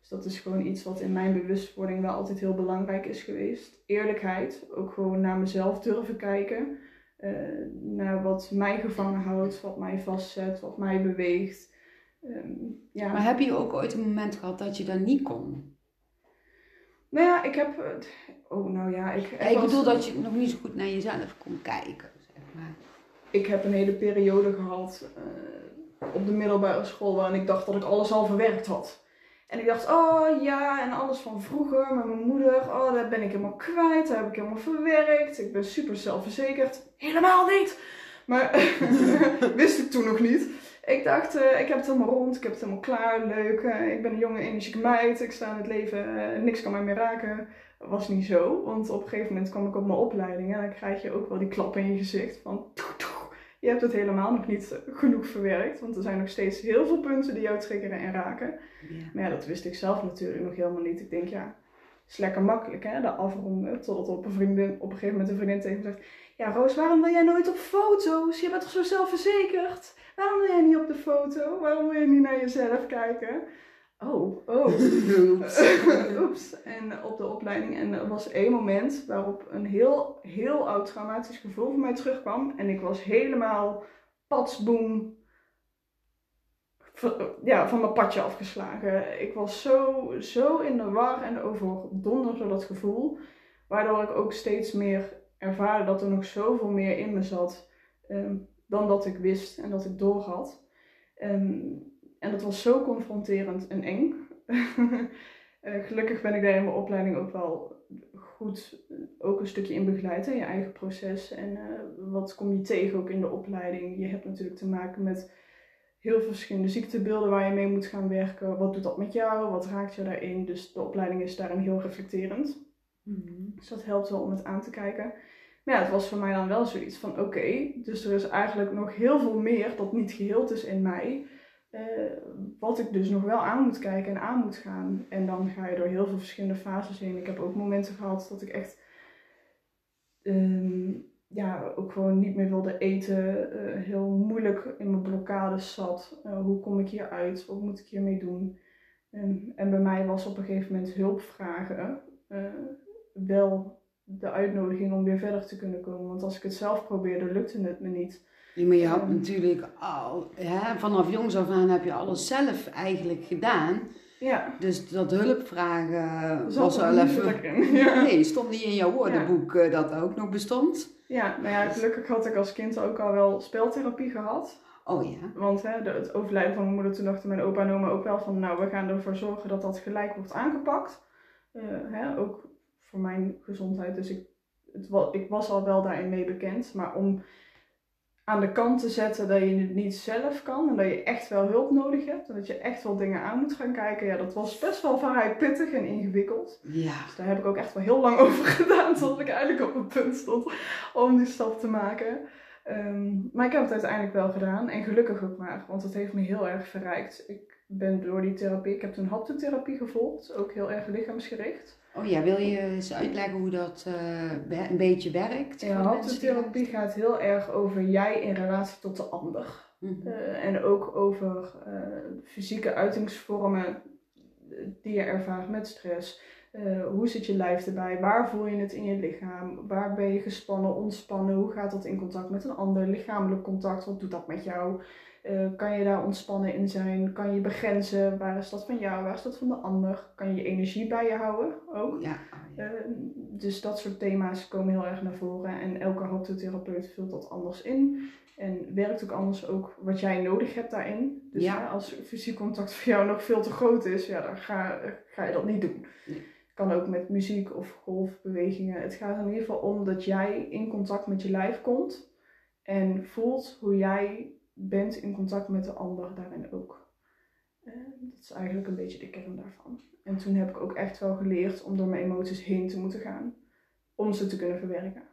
Dus dat is gewoon iets wat in mijn bewustwording wel altijd heel belangrijk is geweest. Eerlijkheid, ook gewoon naar mezelf durven kijken. eh, naar wat mij gevangen houdt, wat mij vastzet, wat mij beweegt. Ehm, ja. Maar heb je ook ooit een moment gehad dat je dat niet kon? Nou ja, ik heb. eh, Oh, nou ja, ik. Ik bedoel dat je nog niet zo goed naar jezelf kon kijken. Zeg maar. Ik heb een hele periode gehad eh, op de middelbare school waarin ik dacht dat ik alles al verwerkt had. En ik dacht, oh ja, en alles van vroeger met mijn moeder, oh, dat ben ik helemaal kwijt, dat heb ik helemaal verwerkt. Ik ben super zelfverzekerd. Helemaal niet! Maar wist ik toen nog niet. Ik dacht, eh, ik heb het helemaal rond, ik heb het helemaal klaar, leuk. eh, ik ben een jonge, energieke meid, ik sta in het leven, eh, niks kan mij meer raken. Was niet zo, want op een gegeven moment kwam ik op mijn opleiding en dan krijg je ook wel die klap in je gezicht van... toe, je hebt het helemaal nog niet genoeg verwerkt, want er zijn nog steeds heel veel punten die jou triggeren en raken. Ja. Maar ja, dat wist ik zelf natuurlijk nog helemaal niet. Ik denk, ja, is lekker makkelijk hè, de afronden. Totdat op een, vriendin, op een gegeven moment een vriendin tegen me zegt... Ja, Roos, waarom wil jij nooit op foto's? Je bent toch zo zelfverzekerd? Waarom wil jij niet op de foto? Waarom wil je niet naar jezelf kijken? Oh, oh. Oeps. Oeps. En op de opleiding. En er was één moment waarop een heel, heel oud traumatisch gevoel van mij terugkwam. En ik was helemaal patsboom. Ja, van mijn padje afgeslagen. Ik was zo, zo in de war en overdonderd door dat gevoel. Waardoor ik ook steeds meer ervaarde dat er nog zoveel meer in me zat. ehm, dan dat ik wist en dat ik doorhad. Ehm, en dat was zo confronterend en eng. Eh, gelukkig ben ik daar in mijn opleiding ook wel goed ook een stukje in begeleid. In je eigen proces. En eh, wat kom je tegen ook in de opleiding. Je hebt natuurlijk te maken met heel verschillende ziektebeelden waar je mee moet gaan werken. Wat doet dat met jou? Wat raakt je daarin? Dus de opleiding is daarin heel reflecterend. Mhm. Dus dat helpt wel om het aan te kijken. Maar ja, het was voor mij dan wel zoiets van oké, dus er is eigenlijk nog heel veel meer dat niet geheeld is in mij. Eh, wat ik dus nog wel aan moet kijken en aan moet gaan. En dan ga je door heel veel verschillende fases heen. Ik heb ook momenten gehad dat ik echt ehm, ja, ook gewoon niet meer wilde eten. eh, heel moeilijk in mijn blokkades zat. Eh, hoe kom ik hier uit? Wat moet ik hiermee doen? En, en bij mij was op een gegeven moment hulp vragen wel de uitnodiging om weer verder te kunnen komen. Want als ik het zelf probeerde, lukte het me niet. Maar je had Ehm. natuurlijk al, hè, vanaf jongs af aan heb je alles zelf eigenlijk gedaan. Ja, Dus dat hulpvragen zat was wel even... Ja. Nee, stond niet in jouw woordenboek eh, dat dat ook nog bestond. ja, nou ja, gelukkig had ik als kind ook al wel speltherapie gehad. Oh ja. Want hè, de, het overlijden van mijn moeder, toen dachten mijn opa en oma ook wel van... Nou, we gaan ervoor zorgen dat dat gelijk wordt aangepakt. Eh, hè, ook voor mijn gezondheid. Dus ik, het, ik was al wel daarin mee bekend. Maar om aan de kant te zetten dat je het niet zelf kan. En dat je echt wel hulp nodig hebt. En dat je echt wel dingen aan moet gaan kijken. Ja, dat was best wel vrij pittig en ingewikkeld. Ja. Dus daar heb ik ook echt wel heel lang over gedaan. Tot ik eigenlijk op het punt stond om die stap te maken. Ehm, maar ik heb het uiteindelijk wel gedaan. En gelukkig ook maar. Want het heeft me heel erg verrijkt. Ik ben door die therapie... Ik heb toen haptotherapie gevolgd. Ook heel erg lichaamsgericht. Oh ja, wil je eens uitleggen hoe dat eh, een beetje werkt? Ja, haptotherapie gaat heel erg over jij in relatie tot de ander. Mhm. Eh, en ook over eh, fysieke uitingsvormen die je ervaart met stress. Hoe zit je lijf erbij? Waar voel je het in je lichaam? Waar ben je gespannen, ontspannen? Hoe gaat dat in contact met een ander? Lichamelijk contact, wat doet dat met jou? Eh, kan je daar ontspannen in zijn? Kan je begrenzen? Waar is dat van jou? Waar is dat van de ander? Kan je je energie bij je houden ook? Ja. oh ja. Eh, dus dat soort thema's komen heel erg naar voren. En elke haptotherapeut vult dat anders in. En werkt ook anders ook wat jij nodig hebt daarin. Dus Ja. als fysiek contact voor jou nog veel te groot is, ja, dan ga, ga je dat niet doen. Nee. Kan ook met muziek of golfbewegingen. Het gaat in ieder geval om dat jij in contact met je lijf komt. En voelt hoe jij bent in contact met de ander daarin ook. Eh, dat is eigenlijk een beetje de kern daarvan. En toen heb ik ook echt wel geleerd om door mijn emoties heen te moeten gaan. Om ze te kunnen verwerken.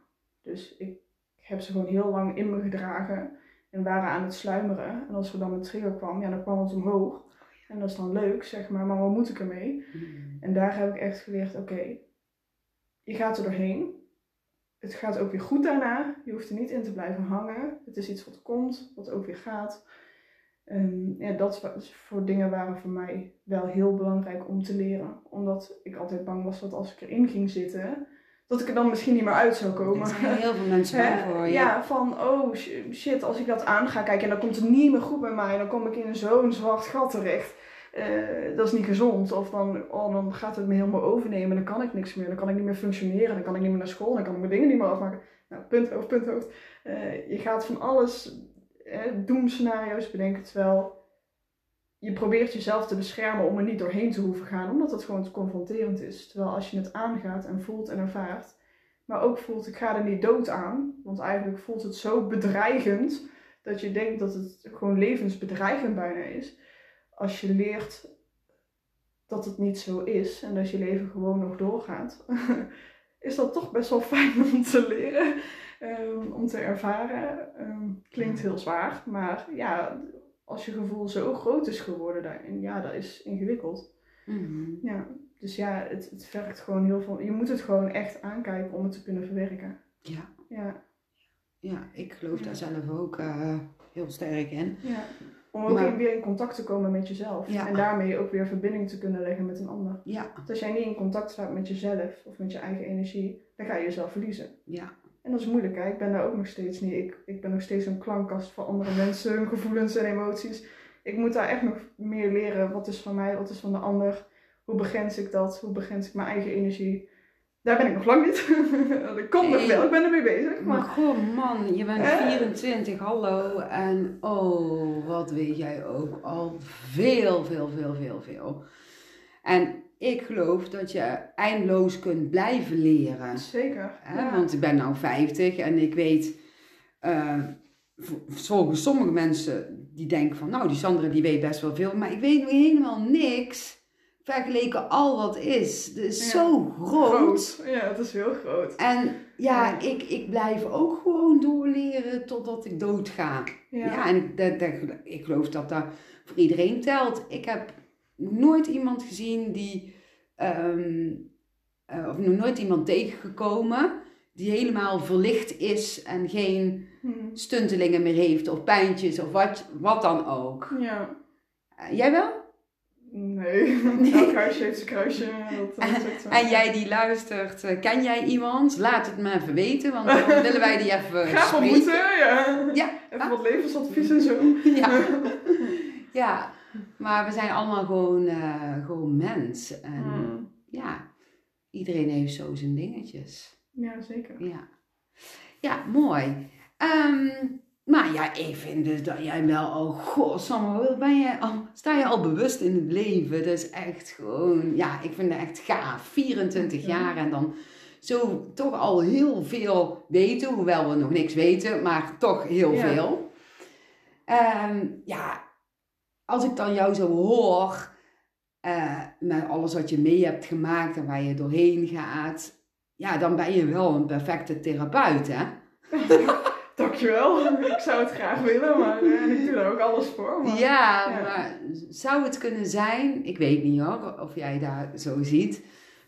Dus ik heb ze gewoon heel lang in me gedragen. En waren aan het sluimeren. En als er dan een trigger kwam, ja, dan kwam het omhoog. En dat is dan leuk, zeg maar. Maar wat moet ik ermee? Mhm. En daar heb ik echt geleerd, oké, je gaat er doorheen. Het gaat ook weer goed daarna. Je hoeft er niet in te blijven hangen. Het is iets wat komt, wat ook weer gaat. En ja, dat voor dingen waren voor mij wel heel belangrijk om te leren. Omdat ik altijd bang was dat als ik erin ging zitten, dat ik er dan misschien niet meer uit zou komen. Daar zijn heel veel mensen bang voor. ja. Ja. van oh sh- shit, als ik dat aan ga kijken en dan komt het niet meer goed bij mij, dan kom ik in zo'n zwart gat terecht. Eh, dat is niet gezond. Of dan, oh, dan gaat het me helemaal overnemen, dan kan ik niks meer, dan kan ik niet meer functioneren, dan kan ik niet meer naar school, dan kan ik mijn dingen niet meer afmaken. Nou, punt hoofd, punt hoofd. Eh, je gaat van alles eh, doemscenario's bedenken, terwijl je probeert jezelf te beschermen om er niet doorheen te hoeven gaan, omdat het gewoon te confronterend is. Terwijl als je het aangaat en voelt en ervaart, maar ook voelt ik ga er niet dood aan, want eigenlijk voelt het zo bedreigend dat je denkt dat het gewoon levensbedreigend bijna is. Als je leert dat het niet zo is en dat je leven gewoon nog doorgaat, is dat toch best wel fijn om te leren, ehm, om te ervaren. Ehm, klinkt heel zwaar, maar ja, als je gevoel zo groot is geworden daarin, ja, dat is ingewikkeld. Mhm. Ja, dus ja, het, het vergt gewoon heel veel. Je moet het gewoon echt aankijken om het te kunnen verwerken. Ja. Ja, ja, ik geloof daar zelf ook eh, heel sterk in. ja. Om ook Maar- weer in contact te komen met jezelf. Ja. En daarmee ook weer verbinding te kunnen leggen met een ander. Ja, Want als jij niet in contact staat met jezelf of met je eigen energie, dan ga je jezelf verliezen. ja, En dat is moeilijk, hè? Ik ben daar ook nog steeds niet. Ik, ik ben nog steeds een klankkast voor andere mensen, hun gevoelens en emoties. Ik moet daar echt nog meer leren. Wat is van mij, wat is van de ander? Hoe begrens ik dat? Hoe begrens ik mijn eigen energie? Daar ben ik nog lang niet. dat komt nog wel, ik ben ermee bezig. maar Maar goh man, je bent Eh. 24, hallo. En oh, wat weet jij ook al veel, veel, veel, veel, veel. En ik geloof dat je eindeloos kunt blijven leren. zeker. Hè? Ja. Want ik ben nou 50 en ik weet, eh, volgens sommige mensen die denken van, nou die Sandra die weet best wel veel, maar ik weet nog helemaal niks vergeleken al wat is. Het is Ja. zo groot. Ja, het is heel groot. En ja, Ja. Ik, ik blijf ook gewoon doorleren totdat ik doodga. Ja, Ja. en dat, dat, ik geloof dat dat voor iedereen telt. Ik heb nooit iemand gezien die, ehm, eh, of nog nooit iemand tegengekomen die helemaal verlicht is en geen Hm. stuntelingen meer heeft of pijntjes of wat, wat dan ook. Ja. Eh, jij wel? Nee. Elk huisje heeft zijn kruisje. Dat, dat. En jij die luistert, eh, ken jij iemand? Laat het me even weten, want dan willen wij die even Graag spreken. ontmoeten, ja. Ja. Even wat levensadvies en zo. Ja. ja, maar we zijn allemaal gewoon, eh, gewoon mens. En Hm. ja, iedereen heeft zo zijn dingetjes. Ja, zeker. Ja, ja mooi. Ehm, maar ja, ik vind dus dat jij wel al, goh, Samuel, ben jij al, sta je al bewust in het leven? Dat is echt gewoon, ja, ik vind het echt gaaf. 24 Ja. jaar en dan zo toch al heel veel weten, hoewel we nog niks weten, maar toch heel Ja. veel. Ehm, ja, als ik dan jou zo hoor, eh, met alles wat je mee hebt gemaakt en waar je doorheen gaat, ja, dan ben je wel een perfecte therapeut, hè? Dankjewel. Ik zou het graag willen, maar eh, ik doe daar ook alles voor. Maar... Ja, Ja. maar zou het kunnen zijn, ik weet niet hoor, of jij daar zo ziet,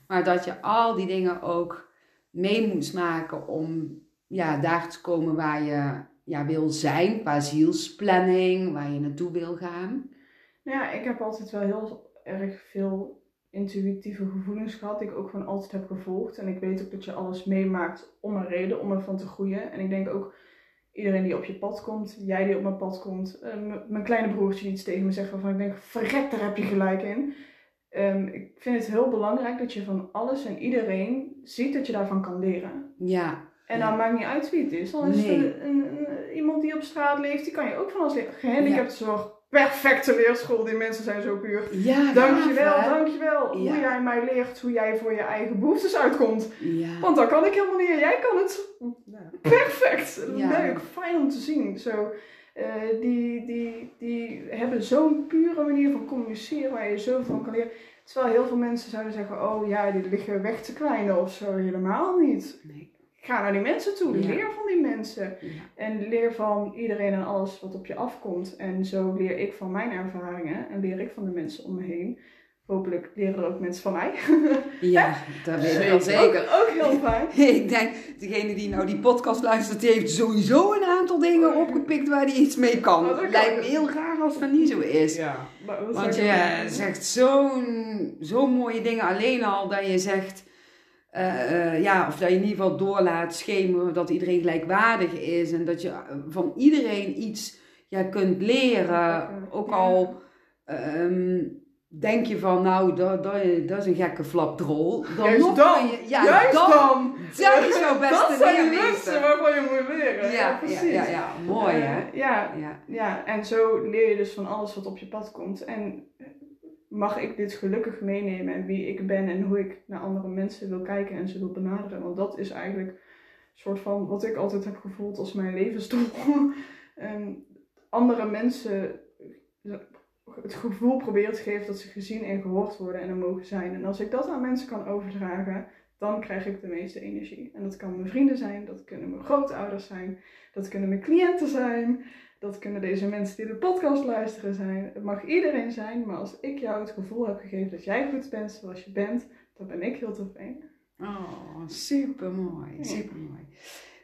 maar dat je al die dingen ook mee moet maken om ja, daar te komen waar je ja, wil zijn, qua zielsplanning, waar je naartoe wil gaan. Nou Ja, ik heb altijd wel heel erg veel intuïtieve gevoelens gehad, die ik ook gewoon altijd heb gevolgd. En ik weet ook dat je alles meemaakt om een reden, om ervan te groeien. En ik denk ook iedereen die op je pad komt, jij die op mijn pad komt, eh, mijn kleine broertje iets tegen me zegt waarvan ik denk, verrek, daar heb je gelijk in. Ehm, ik vind het heel belangrijk dat je van alles en iedereen ziet dat je daarvan kan leren. Ja, En Ja. dan maakt niet uit wie het is. Dan is het Nee. een, een- een- iemand die op straat leeft, die kan je ook van alles leren. Gehandicaptenzorg, perfecte leerschool, die mensen zijn zo puur. ja Dankjewel, hè? dankjewel. Ja. Hoe jij mij leert hoe jij voor je eigen behoeftes uitkomt. Ja. Want dat kan ik helemaal niet en jij kan het perfect. Leuk, fijn om te zien. Zo, eh, die, die, die hebben zo'n pure manier van communiceren waar je zoveel van kan leren. Terwijl heel veel mensen zouden zeggen, oh ja, die liggen weg te kwijnen of zo. Helemaal niet. Nee. Ga naar die mensen toe, Ja. leer van die mensen. Ja. En leer van iedereen en alles wat op je afkomt. En zo leer ik van mijn ervaringen en leer ik van de mensen om me heen. Hopelijk leren er ook mensen van mij. ja, dat weet ik wel zeker. Ook, ook heel fijn. Ik denk, degene die nou die podcast luistert, die heeft sowieso een aantal dingen opgepikt waar hij iets mee kan. Oh, dat kan. Lijkt me heel raar als dat niet zo is. Ja. Maar Want je zegt zo'n zo mooie dingen alleen al dat je zegt, eh, eh, ja, of dat je in ieder geval doorlaat schemeren dat iedereen gelijkwaardig is en dat je eh, van iedereen iets ja, kunt leren. Ook al, ehm, denk je van, nou, dat, dat, dat is een gekke flapdrol. Dan Juist nog dan. je- ja, Juist dan. dan. Dat zou best dat een zijn de lessen waarvan je moet leren. Ja, ja, precies. ja, ja, mooi hè? Ja, Ja. ja, en zo leer je dus van alles wat op je pad komt. En mag ik dit gelukkig meenemen en wie ik ben en hoe ik naar andere mensen wil kijken en ze wil benaderen. Want dat is eigenlijk een soort van wat ik altijd heb gevoeld als mijn levensdoel. En andere mensen het gevoel proberen te geven dat ze gezien en gehoord worden en er mogen zijn. En als ik dat aan mensen kan overdragen, dan krijg ik de meeste energie. En dat kan mijn vrienden zijn, dat kunnen mijn grootouders zijn, dat kunnen mijn cliënten zijn, dat kunnen deze mensen die de podcast luisteren zijn. Het mag iedereen zijn, maar als ik jou het gevoel heb gegeven dat jij goed bent zoals je bent, dan ben ik heel tevreden. Oh, super mooi, Ja. super mooi.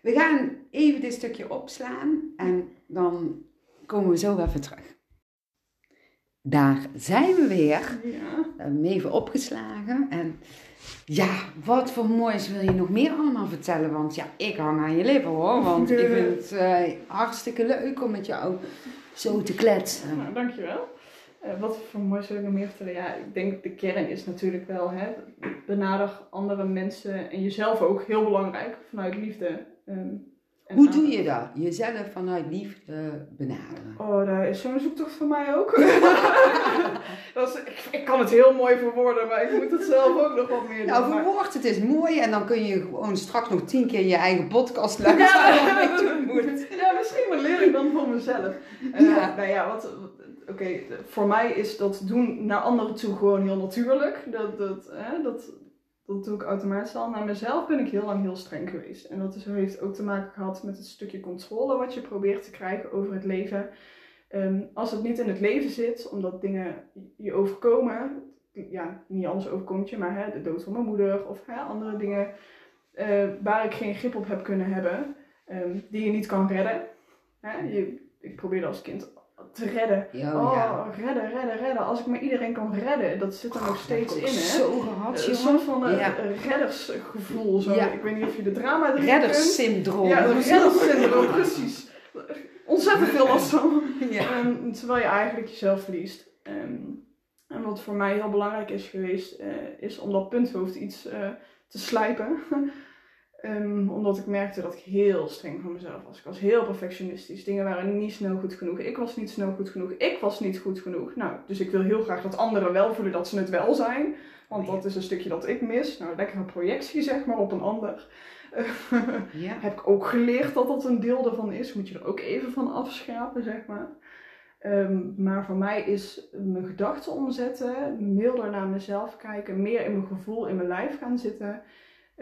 We gaan even dit stukje opslaan en dan komen we zo even terug. Daar zijn we weer. Ja. We hebben hem even opgeslagen. En ja, wat voor moois wil je nog meer allemaal vertellen? Want ja, ik hang aan je lippen hoor. Want ik vind het eh, hartstikke leuk om met jou zo te kletsen. Nou, dankjewel. Eh wat voor moois wil ik nog meer vertellen? Ja, ik denk de kern is natuurlijk wel, hè, benader andere mensen en jezelf ook heel belangrijk vanuit liefde. ehm, Hoe doe je dat? Jezelf vanuit liefde benaderen. Oh, daar is zo'n zoektocht voor mij ook. dat is, ik, ik kan het heel mooi verwoorden, maar ik moet het zelf ook nog wat meer doen. Nou, maar- verwoord het is mooi en dan kun je gewoon straks nog tien keer je eigen podcast luisteren. Ja, ja, misschien wel leer ik dan voor mezelf. Eh, Ja. Nou ja, wat, wat- oké, voor mij is dat doen naar anderen toe gewoon heel natuurlijk. Dat, dat, hè, dat, dat doe ik automatisch al. Naar mezelf ben ik heel lang heel streng geweest. En dat heeft ook te maken gehad met het stukje controle wat je probeert te krijgen over het leven. Ehm, als het niet in het leven zit, omdat dingen je overkomen, ja, niet alles overkomt je, maar hè, de dood van mijn moeder of andere dingen eh, waar ik geen grip op heb kunnen hebben, ehm, die je niet kan redden. Hè? Je, ik probeerde als kind te redden. Ja, Oh, ja. redden, redden, redden. Als ik maar iedereen kan redden, dat zit er nog steeds in, hè? Zo gehad, Een jongen. soort van eh, Ja. een reddersgevoel. Zo. Ik weet niet of je de drama erin kunt. Redderssyndroom. Ja, een redderssyndroom, precies. Ontzettend veel last van. Ehm, terwijl je eigenlijk jezelf verliest. Ehm, en wat voor mij heel belangrijk is geweest, eh, is om dat punthoofd iets eh, te slijpen. Ehm, omdat ik merkte dat ik heel streng voor mezelf was. Ik was heel perfectionistisch. Dingen waren niet snel goed genoeg. Ik was niet snel goed genoeg. Ik was niet goed genoeg. Nou, dus ik wil heel graag dat anderen wel voelen dat ze het wel zijn. Want dat is een stukje dat ik mis. Nou, lekkere projectie zeg maar op een ander. Ja. heb ik ook geleerd dat dat een deel ervan is. Moet je er ook even van afschrapen, zeg maar. Ehm, maar voor mij is mijn gedachten omzetten, milder naar mezelf kijken, meer in mijn gevoel, in mijn lijf gaan zitten.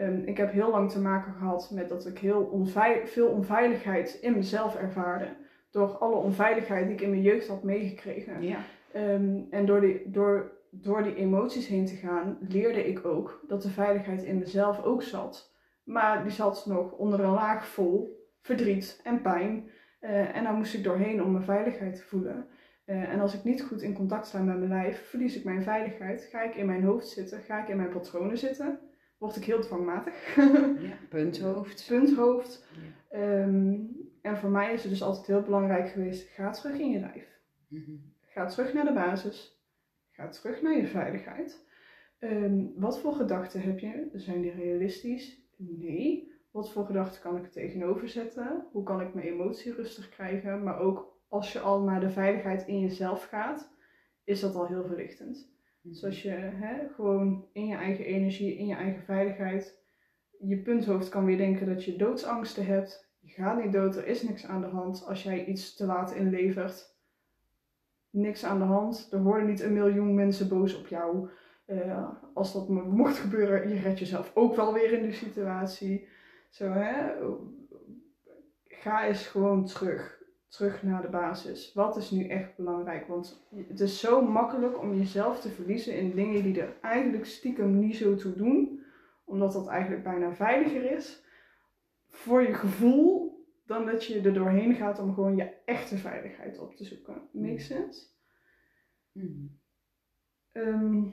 Ehm, ik heb heel lang te maken gehad met dat ik heel veel onveiligheid in mezelf ervaarde. Door alle onveiligheid die ik in mijn jeugd had meegekregen. Ja. Ehm, en door die, door, door die emoties heen te gaan, leerde ik ook dat de veiligheid in mezelf ook zat. Maar die zat nog onder een laag vol verdriet en pijn. Eh, en daar moest ik doorheen om mijn veiligheid te voelen. Eh, en als ik niet goed in contact sta met mijn lijf, verlies ik mijn veiligheid. Ga ik in mijn hoofd zitten, ga ik in mijn patronen zitten, word ik heel dwangmatig. ja. Punthoofd. Punthoofd. Ja. Ehm, en voor mij is het dus altijd heel belangrijk geweest, ga terug in je lijf. Mhm. Ga terug naar de basis. Ga terug naar je veiligheid. Ehm, wat voor gedachten heb je? Zijn die realistisch? Nee. Wat voor gedachten kan ik er tegenover zetten? Hoe kan ik mijn emotie rustig krijgen? Maar ook als je al naar de veiligheid in jezelf gaat, is dat al heel verlichtend. Dus als je hè, gewoon in je eigen energie, in je eigen veiligheid, je punthoofd kan weer denken dat je doodsangsten hebt. Je gaat niet dood, er is niks aan de hand als jij iets te laat inlevert. Niks aan de hand, er worden niet een miljoen mensen boos op jou. Eh, als dat mo- mocht gebeuren, je redt jezelf ook wel weer in die situatie. Zo hè, ga eens gewoon terug. Terug naar de basis. Wat is nu echt belangrijk? Want het is zo makkelijk om jezelf te verliezen in dingen die er eigenlijk stiekem niet zo toe doen. Omdat dat eigenlijk bijna veiliger is voor je gevoel dan dat je er doorheen gaat om gewoon je echte veiligheid op te zoeken. Make sense? Mhm. Ehm,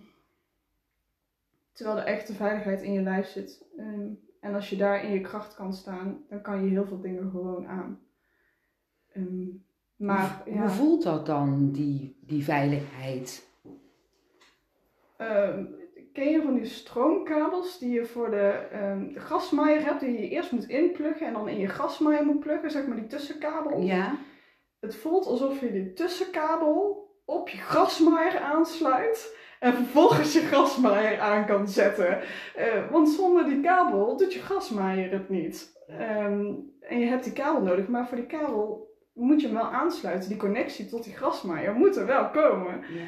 terwijl de echte veiligheid in je lijf zit. Ehm, en als je daar in je kracht kan staan, dan kan je heel veel dingen gewoon aan. Ehm, maar hoe, ja, hoe voelt dat dan, die, die veiligheid? ehm, ken je van die stroomkabels die je voor de, ehm, de grasmaaier hebt, die je eerst moet inpluggen en dan in je grasmaaier moet pluggen, zeg maar die tussenkabel? Ja. Het voelt alsof je die tussenkabel op je grasmaaier aansluit en vervolgens je grasmaaier aan kan zetten. Eh, want zonder die kabel doet je grasmaaier het niet. En je hebt die kabel nodig, maar voor die kabel moet je hem wel aansluiten. Die connectie tot die grasmaaier moet er wel komen. ja.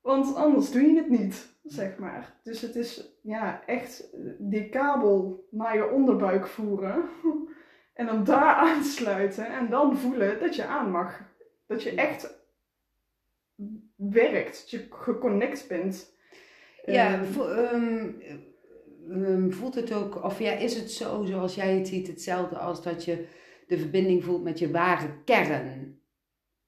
Want anders doe je het niet, zeg maar. Dus het is ja, echt die kabel naar je onderbuik voeren. En dan daar aansluiten. En dan voelen dat je aan mag. Dat je echt werkt. Dat je geconnect bent. Ja, Ehm, vo- ehm, ehm, voelt het ook, of ja, is het zo zoals jij het ziet, hetzelfde als dat je de verbinding voelt met je ware kern?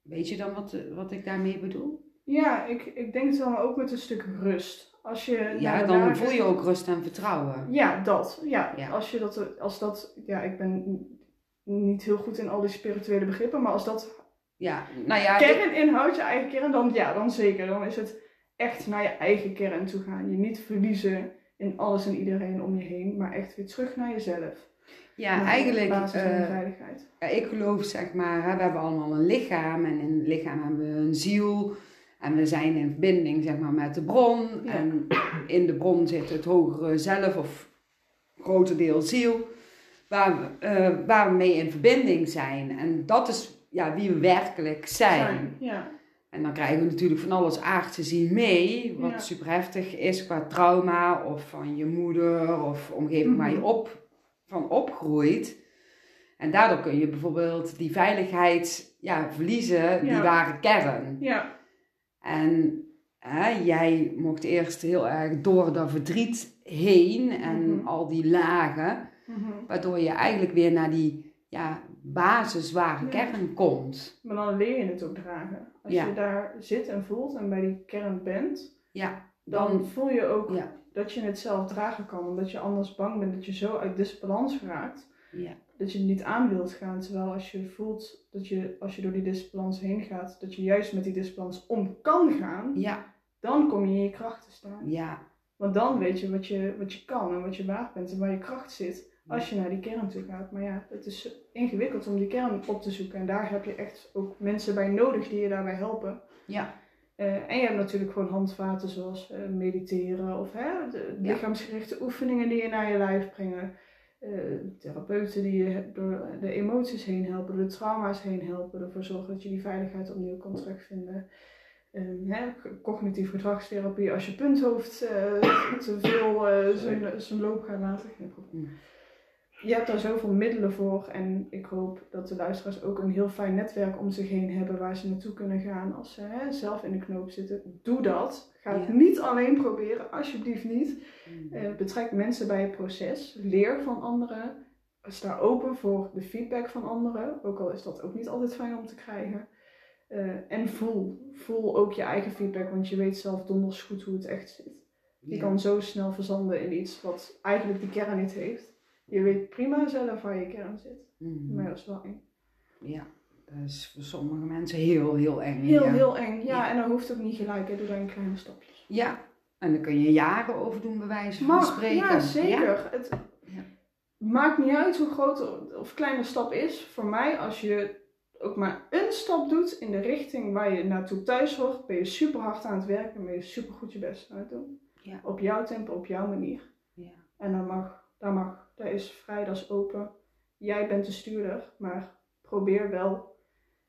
Weet je dan wat, wat ik daarmee bedoel? ja ik, ik denk het wel, maar ook met een stuk rust. Als je Ja, dan voel je ook rust en vertrouwen. Ja, dat. Ja, Ja. Als je dat, als dat, ja, ik ben niet heel goed in al die spirituele begrippen, maar als dat Ja, nou ja, ik- kern inhoudt, je eigen kern, dan ja, dan zeker. Dan is het echt naar je eigen kern toe gaan. Je niet verliezen in alles en iedereen om je heen, maar echt weer terug naar jezelf. Ja eigenlijk, eh, ik geloof zeg maar, hè, we hebben allemaal een lichaam en in het lichaam hebben we een ziel. En we zijn in verbinding zeg maar, met de bron. Ja. En in de bron zit het hogere zelf of grotendeel ziel. Waar we, eh, waar we mee in verbinding zijn. En dat is ja, wie we werkelijk zijn. Ja. En dan krijgen we natuurlijk van alles aardse zien mee. Wat Ja. super heftig is qua trauma. Of van je moeder of omgeving waar je Mhm. op, van opgroeit. En daardoor kun je bijvoorbeeld die veiligheid ja, verliezen. Die Ja. ware kern. Ja. En hè, jij mocht eerst heel erg door dat verdriet heen. En Mhm. al die lagen. Mhm. Waardoor je eigenlijk weer naar die ja, basisware Ja. kern komt. Maar dan leer je het ook dragen. Als Ja. je daar zit en voelt en bij die kern bent, Ja, dan, dan voel je ook. Dat je het zelf dragen kan. Omdat je anders bang bent dat je zo uit disbalans raakt. Ja. dat je het niet aan wilt gaan. Terwijl als je voelt dat je, als je door die disbalans heen gaat, dat je juist met die disbalans om kan gaan, Ja, dan kom je in je kracht te staan. ja, Want dan weet je wat je, wat je kan en wat je waard bent en waar je kracht zit als je naar die kern toe gaat. Maar ja, het is ingewikkeld om die kern op te zoeken. En daar heb je echt ook mensen bij nodig die je daarbij helpen. ja, en je hebt natuurlijk gewoon handvaten zoals eh, mediteren of hè, de lichaamsgerichte oefeningen die je naar je lijf brengen. Eh, therapeuten die je door de emoties heen helpen, door de trauma's heen helpen, ervoor zorgen dat je die veiligheid opnieuw kan terugvinden. Ehm, hè, cognitief gedragstherapie als je punthoofd eh, te veel eh, zijn, zijn loop gaat laten. Geen probleem. Je hebt daar zoveel middelen voor en ik hoop dat de luisteraars ook een heel fijn netwerk om zich heen hebben waar ze naartoe kunnen gaan als ze hè, zelf in de knoop zitten. Doe dat. Ga het Ja. niet alleen proberen, alsjeblieft niet. Mm. Eh, betrek mensen bij het proces. Leer van anderen. Sta open voor de feedback van anderen. Ook al is dat ook niet altijd fijn om te krijgen. Eh, en voel. Voel ook je eigen feedback, want je weet zelf donders goed hoe het echt zit. Je Ja. kan zo snel verzanden in iets wat eigenlijk die kern niet heeft. Je weet prima zelf waar je kern zit. Mm. Maar dat is wel eng. Ja, dat is voor sommige mensen heel, heel eng. Heel, ja. heel eng. Ja, Ja. en dat hoeft ook niet gelijk. Hè. Doe daar in kleine stapjes. Ja, en daar kun je jaren over doen, bij wijze van Mag, spreken. ja zeker. Het Ja. maakt niet uit hoe groot of klein de stap is. Voor mij, als je ook maar een stap doet in de richting waar je naartoe thuis hoort, ben je super hard aan het werken en ben je super goed je best aan het doen. Ja. Op jouw tempo, op jouw manier. Ja. En dat mag, dat mag. Dat is vrij, dat is open. Jij bent de stuurder, maar probeer wel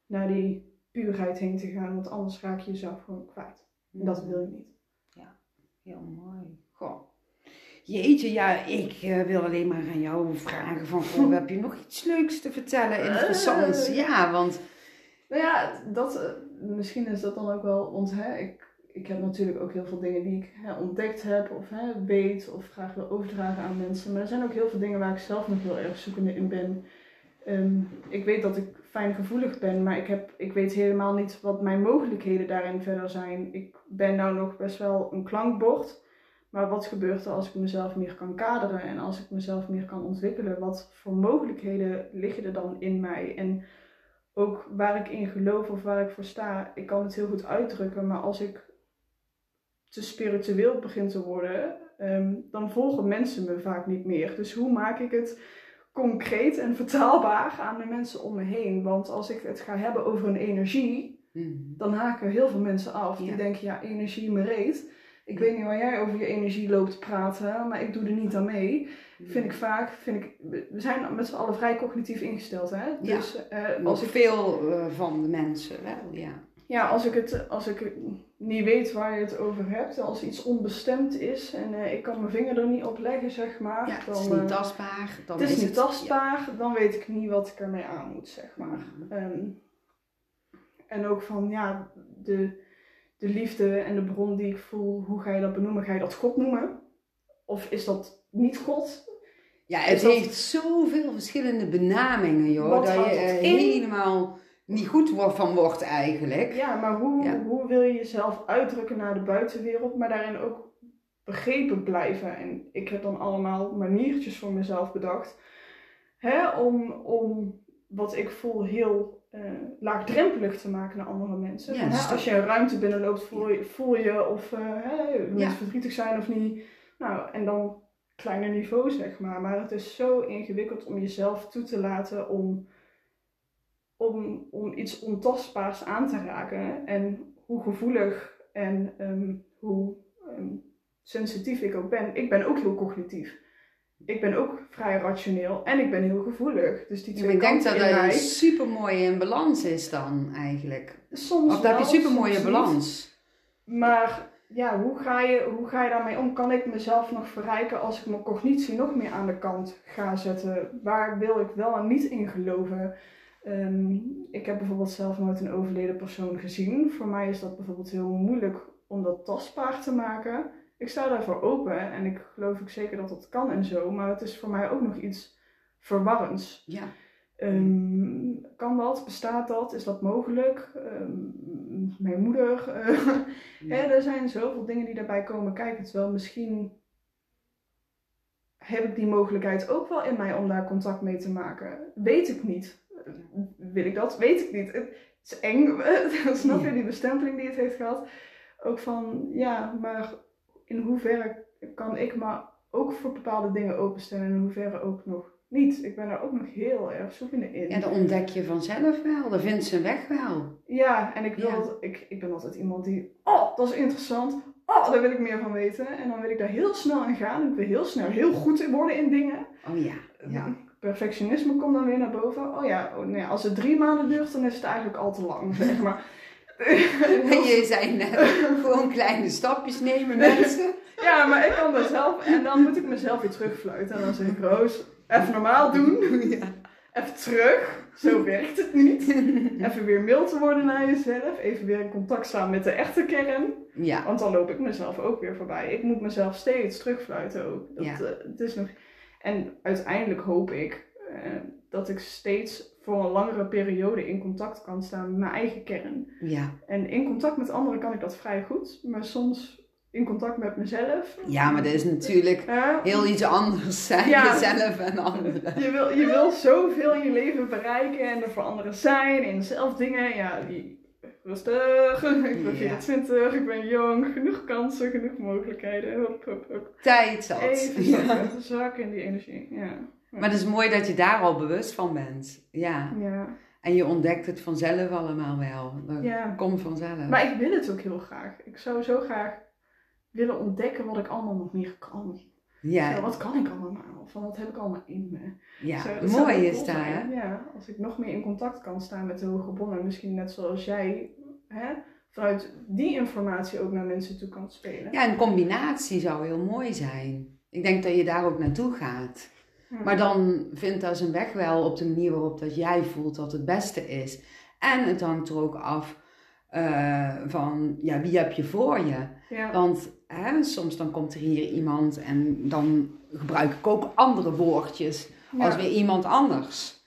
naar die puurheid heen te gaan, want anders raak je jezelf gewoon kwijt. En dat wil je niet. Heel mooi. Goh. Jeetje, ja, ik eh, wil alleen maar aan jou vragen van, goh, heb je nog iets leuks te vertellen, interessants? Eh. Ja, want, Nou ja, dat, eh, misschien is dat dan ook wel, want hè, ik, ik heb natuurlijk ook heel veel dingen die ik hè, ontdekt heb of hè, weet of graag wil overdragen aan mensen. Maar er zijn ook heel veel dingen waar ik zelf nog heel erg zoekende in ben. Ehm, ik weet dat ik fijngevoelig ben, maar ik, heb, ik weet helemaal niet wat mijn mogelijkheden daarin verder zijn. Ik ben nou nog best wel een klankbord. Maar wat gebeurt er als ik mezelf meer kan kaderen en als ik mezelf meer kan ontwikkelen? Wat voor mogelijkheden liggen er dan in mij? En ook waar ik in geloof of waar ik voor sta, ik kan het heel goed uitdrukken, maar als ik te spiritueel begin te worden, ehm, dan volgen mensen me vaak niet meer. Dus hoe maak ik het concreet en vertaalbaar aan de mensen om me heen? Want als ik het ga hebben over een energie, Mhm. dan haken heel veel mensen af. Ja. Die denken, ja, energie me reet. Ik weet niet waar jij over je energie loopt te praten, maar ik doe er niet aan mee. Vind ik vaak, vind ik, we zijn met z'n allen vrij cognitief ingesteld, hè? Ja. Dus eh, Als als ik veel eh, van de mensen wel, ja. Ja, als ik, het, als ik niet weet waar je het over hebt, als iets onbestemd is en eh, ik kan mijn vinger er niet op leggen, zeg maar. ja dan, het is niet eh, tastbaar. Dan het is niet tastbaar, dan weet ik niet wat ik ermee aan moet, zeg maar. Mhm. Ehm, en ook van, ja, de, de liefde en de bron die ik voel, hoe ga je dat benoemen? Ga je dat God noemen? Of is dat niet God? Ja, het dat- heeft zoveel verschillende benamingen, joh. Wat dat je helemaal niet goed van wordt eigenlijk. Ja, maar hoe, Ja. hoe wil je jezelf uitdrukken naar de buitenwereld, maar daarin ook begrepen blijven? En ik heb dan allemaal maniertjes voor mezelf bedacht. Hè, om, om wat ik voel heel eh, laagdrempelig te maken naar andere mensen. Ja, hè, toch- als je een ruimte binnenloopt, voel je, voel je of hè, mensen Ja. verdrietig zijn of niet. Nou, en dan kleiner niveau zeg maar. Maar het is zo ingewikkeld om jezelf toe te laten om om, om iets ontastbaars aan te raken. En hoe gevoelig en ehm, hoe ehm, sensitief ik ook ben. Ik ben ook heel cognitief. Ik ben ook vrij rationeel en ik ben heel gevoelig. Dus die Ja, twee maar ik denk dat dat mij. super mooi in balans is dan eigenlijk. Soms Of dat heb je super mooie niet. balans. Maar ja, hoe ga, je, hoe ga je daarmee om? Kan ik mezelf nog verrijken als ik mijn cognitie nog meer aan de kant ga zetten? Waar wil ik wel en niet in geloven? Ehm, ik heb bijvoorbeeld zelf nooit een overleden persoon gezien. Voor mij is dat bijvoorbeeld heel moeilijk om dat tastbaar te maken. Ik sta daarvoor open en ik geloof ook zeker dat dat kan en zo. Maar het is voor mij ook nog iets verwarrends. Ja. Ehm, kan dat? Bestaat dat? Is dat mogelijk? Ehm, mijn moeder. eh, hè, er zijn zoveel dingen die daarbij komen kijken. Terwijl misschien heb ik die mogelijkheid ook wel in mij om daar contact mee te maken. Weet ik niet. Wil ik dat? Weet ik niet. Het is eng. Snap je die bestempeling die het heeft gehad? Ook van, ja, maar in hoeverre kan ik me ook voor bepaalde dingen openstellen en in hoeverre ook nog niet? Ik ben daar ook nog heel erg zoekende in. Ja, dan ontdek je vanzelf wel. Dan vindt zijn weg wel. Ja, en ik, wil Ja. dat- ik, ik ben altijd iemand die, oh, dat is interessant. Oh, daar wil ik meer van weten. En dan wil ik daar heel snel in gaan. Ik wil heel snel heel goed worden in dingen. Oh ja. ja. Perfectionisme komt dan weer naar boven. Oh ja, oh, nee, als het drie maanden duurt, dan is het eigenlijk al te lang, zeg maar. En je zei net, gewoon kleine stapjes nemen mensen. Ja, maar ik kan dat zelf. En dan moet ik mezelf weer terugfluiten. En dan zeg ik, Roos, even normaal doen. Ja. Even terug. Zo werkt het niet. Even weer mild te worden naar jezelf. Even weer in contact staan met de echte kern. Ja. Want dan loop ik mezelf ook weer voorbij. Ik moet mezelf steeds terugfluiten ook. Dat, Ja. eh, het is nog... En uiteindelijk hoop ik eh, dat ik steeds voor een langere periode in contact kan staan met mijn eigen kern. Ja. En in contact met anderen kan ik dat vrij goed. Maar soms in contact met mezelf. ja, maar dat is natuurlijk heel iets anders zijn. Ja. Jezelf en anderen. Je wil, je wil zoveel in je leven bereiken en er voor anderen zijn en zelf dingen. Ja, die, rustig. Ik ben Ja. 24, ik ben jong, genoeg kansen, genoeg mogelijkheden. Hup, hup, hup. Tijd zat. Even Ja. zakken, zakken in die energie. Ja. Maar het is mooi dat je daar al bewust van bent. Ja. Ja. En je ontdekt het vanzelf allemaal wel. Dat ja. komt vanzelf. Maar ik wil het ook heel graag. Ik zou zo graag willen ontdekken wat ik allemaal nog meer kan. ja, Zo, wat kan ik allemaal? Van wat heb ik allemaal in me? ja. Zo, dat mooi is hè? Ja, als ik nog meer in contact kan staan met de hoge bronnen. Misschien net zoals jij hè, vanuit die informatie ook naar mensen toe kan spelen. Ja, een combinatie zou heel mooi zijn. Ik denk dat je daar ook naartoe gaat. Hm. Maar dan vindt dat zijn weg wel op de manier waarop dat jij voelt dat het beste is. En het hangt er ook af eh, van, ja, wie heb je voor je? Ja. Want hè, soms dan komt er hier iemand en dan gebruik ik ook andere woordjes als weer iemand anders.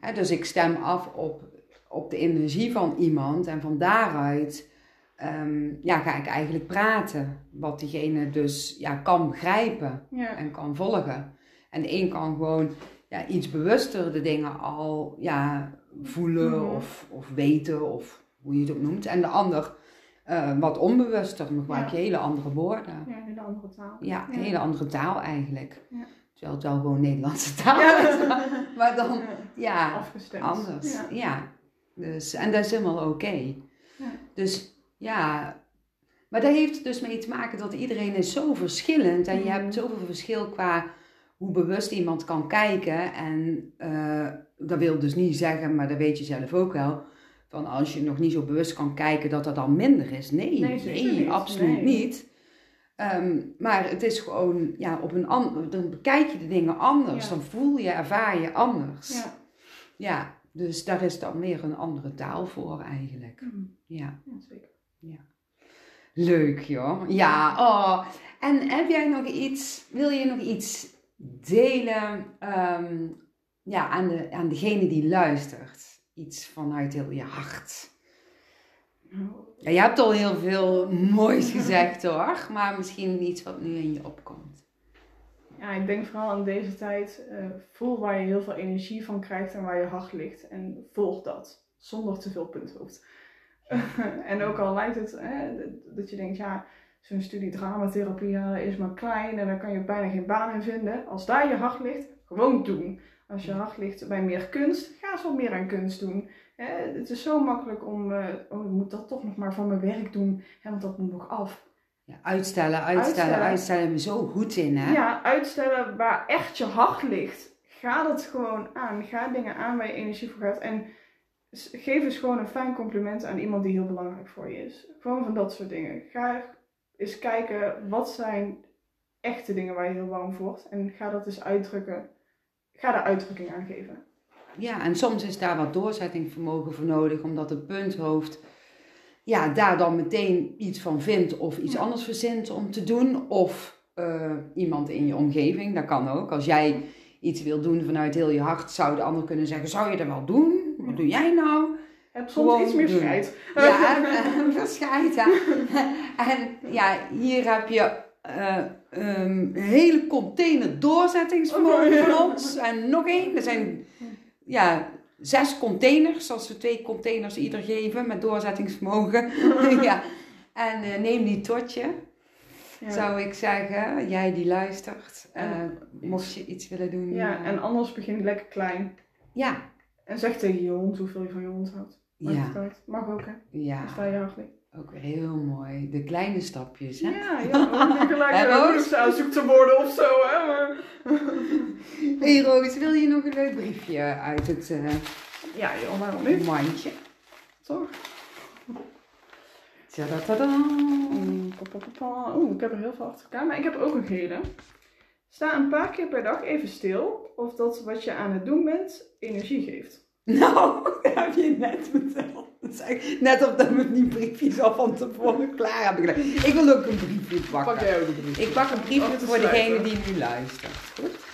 Hè, dus ik stem af op, op de energie van iemand en van daaruit ehm, ja, ga ik eigenlijk praten. Wat diegene dus ja, kan begrijpen Ja. en kan volgen. En de een kan gewoon ja, iets bewuster de dingen al ja, voelen Mhm. of, of weten of hoe je het ook noemt. En de ander eh, wat onbewuster. Dan gebruik je Ja. hele andere woorden. Ja, een hele andere taal. Ja, een Ja. hele andere taal eigenlijk. Ja. Terwijl het wel gewoon Nederlandse taal is. Maar dan, Ja, ja, Afgestemd. anders. Ja. Dus, en dat is helemaal oké. Ja. Dus ja, maar dat heeft dus mee te maken dat iedereen is zo verschillend. En je Mhm. hebt zoveel verschil qua hoe bewust iemand kan kijken. En eh, dat wil dus niet zeggen, maar dat weet je zelf ook wel. Van als je nog niet zo bewust kan kijken, dat dat dan minder is. Nee, Nee, absoluut Nee. niet. Ehm, maar het is gewoon, ja, op een ander, dan bekijk je de dingen anders. Ja. Dan voel je, ervaar je anders. Ja. Ja, dus daar is dan meer een andere taal voor eigenlijk. Mhm. Ja, Ja, zeker. leuk joh. Ja, oh. En heb jij nog iets, wil je nog iets delen ehm, ja, aan, de, aan degene die luistert? Iets vanuit heel je hart. Nou, Ja, je hebt al heel veel moois gezegd hoor, maar misschien iets wat nu in je opkomt. Ja, ik denk vooral in deze tijd, eh, voel waar je heel veel energie van krijgt en waar je hart ligt. En volg dat, zonder te veel punthoofd. en ook al lijkt het hè, dat je denkt, ja, zo'n studie dramatherapie ja, is maar klein en daar kan je bijna geen baan in vinden. Als daar je hart ligt, gewoon doen. Als je hart ligt bij meer kunst, ga eens wat meer aan kunst doen. Hè, het is zo makkelijk om, eh, oh, ik moet dat toch nog maar van mijn werk doen, hè, want dat moet nog af. Ja, uitstellen, uitstellen, Uitstellen. je zo goed in hè? Ja, uitstellen waar echt je hart ligt. Ga dat gewoon aan. Ga dingen aan waar je energie voor gaat. En geef eens gewoon een fijn compliment aan iemand die heel belangrijk voor je is. Gewoon van dat soort dingen. Ga eens kijken wat zijn echte dingen waar je heel warm voor wordt. En ga dat eens uitdrukken. Ga daar uitdrukking aan geven. Ja, en soms is daar wat doorzettingsvermogen voor nodig, omdat het punthoofd ja, daar dan meteen iets van vindt of iets Ja. anders verzint om te doen. Of eh, iemand in je omgeving, dat kan ook. Als jij iets wil doen vanuit heel je hart, zou de ander kunnen zeggen, zou je dat wel doen? Wat Ja. doe jij nou? Heb soms Gewoon iets meer scheid. Ja, en verschijt. hè. En ja, hier heb je eh, ehm, een hele container doorzettingsvermogen Oh, van ons. En nog één. Er zijn ja, zes containers, als we twee containers ieder geven met doorzettingsvermogen. ja. En eh, neem die tot je, Ja. zou ik zeggen. Jij die luistert. En- eh, mocht je iets willen doen. ja, eh, en anders begin lekker klein. ja. En zeg tegen je hond hoeveel je van je hond houdt. Maakt Ja. Mag ook hè. ja, Als daar je. Ook weer heel mooi. De kleine stapjes, hè? Ja, ja, niet gelijk huwelijksaanzoek te worden of zo, hè. Maar... hey Roos, wil je nog een leuk briefje uit het eh, Ja, joh, waarom niet? mandje? Toch? Tjadadada. Oeh, ik heb er heel veel achter elkaar, maar ik heb ook een gele. Sta een paar keer per dag even stil of dat wat je aan het doen bent energie geeft. Nou, dat heb je net verteld. Net of dat we die briefjes al van tevoren klaar hebben gedaan. Ik wil ook een briefje Pak pakken. jij ook de brief? Ik pak een briefje voor degene die nu luistert. Goed?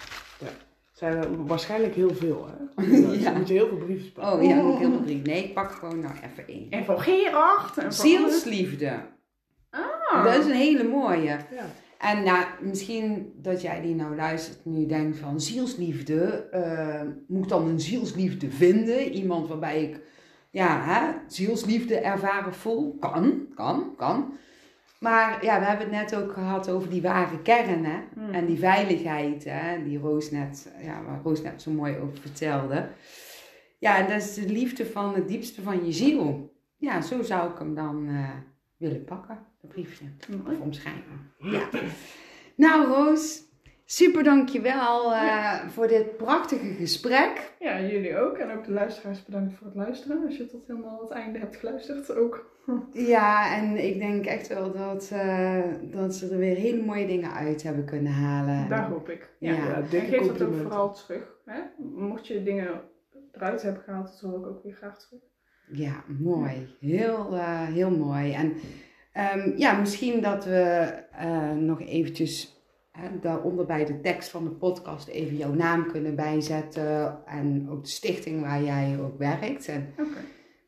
zijn er waarschijnlijk heel veel, hè? Ja. Dus moet je heel veel briefjes pakken. Oh ja, moet heel veel brief. Nee, ik pak gewoon nou even één. En van Gerard. En van Zielsliefde. Ah. Dat is een hele mooie. Ja. En nou, misschien dat jij die nou luistert nu denkt van zielsliefde, eh, moet ik dan een zielsliefde vinden? Iemand waarbij ik, ja, hè, zielsliefde ervaren voel? Kan, kan, kan. Maar ja, we hebben het net ook gehad over die ware kern, hè? Hmm. En die veiligheid, hè? Die Roos net, ja, waar Roos net zo mooi over vertelde. Ja, en dat is de liefde van het diepste van je ziel. Ja, zo zou ik hem dan eh, willen pakken, dat briefje. Mooi. Of omschrijven. Ja. Nou, Roos, super dankjewel eh voor dit prachtige gesprek. Ja, jullie ook. En ook de luisteraars bedankt voor het luisteren. Als je tot helemaal het einde hebt geluisterd ook. Ja, en ik denk echt wel dat, eh, dat ze er weer hele mooie dingen uit hebben kunnen halen. Daar hoop ik. Ja. Ja. Ja, En dikke geef dat ook vooral terug. Hè? Mocht je dingen eruit hebben gehaald, dat hoor ik ook weer graag terug. Ja, mooi. Heel, eh, heel mooi. En ehm, ja, misschien dat we eh, nog eventjes hè, daaronder bij de tekst van de podcast even jouw naam kunnen bijzetten. En ook de stichting waar jij ook werkt. En Oké.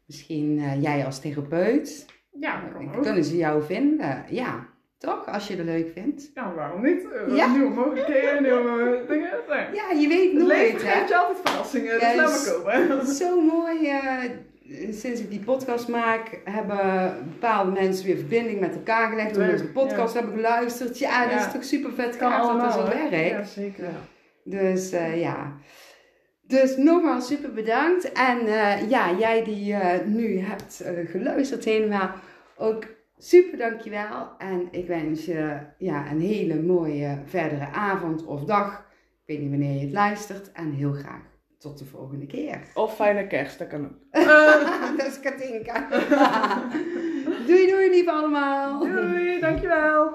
misschien eh, jij als therapeut. Ja, dat kan Dan ook. kunnen ze jou vinden. Ja, Toch? Als je het leuk vindt. Ja, waarom niet? Eh, Ja. Nieuwe mogelijkheden, nieuwe dingen. Nee. Ja, je weet Het nooit, leven hè? geeft je altijd verrassingen, dus laat maar komen. Zo mooi. Sinds ik die podcast maak, hebben bepaalde mensen weer verbinding met elkaar gelegd. Toen we de podcast hebben geluisterd. Ja, dat Ja. is toch super vet Kan gaaf dat dat zo werkt. Ja, zeker. Dus eh, ja. Dus nogmaals super bedankt. En eh, ja, jij die eh, nu hebt geluisterd helemaal, ook super dankjewel. En ik wens je ja, een hele mooie verdere avond of dag. Ik weet niet wanneer je het luistert. En heel graag tot de volgende keer. Of fijne kerst, dat kan ook. dat is Katinka. doei doei lieve allemaal. Doei, dankjewel.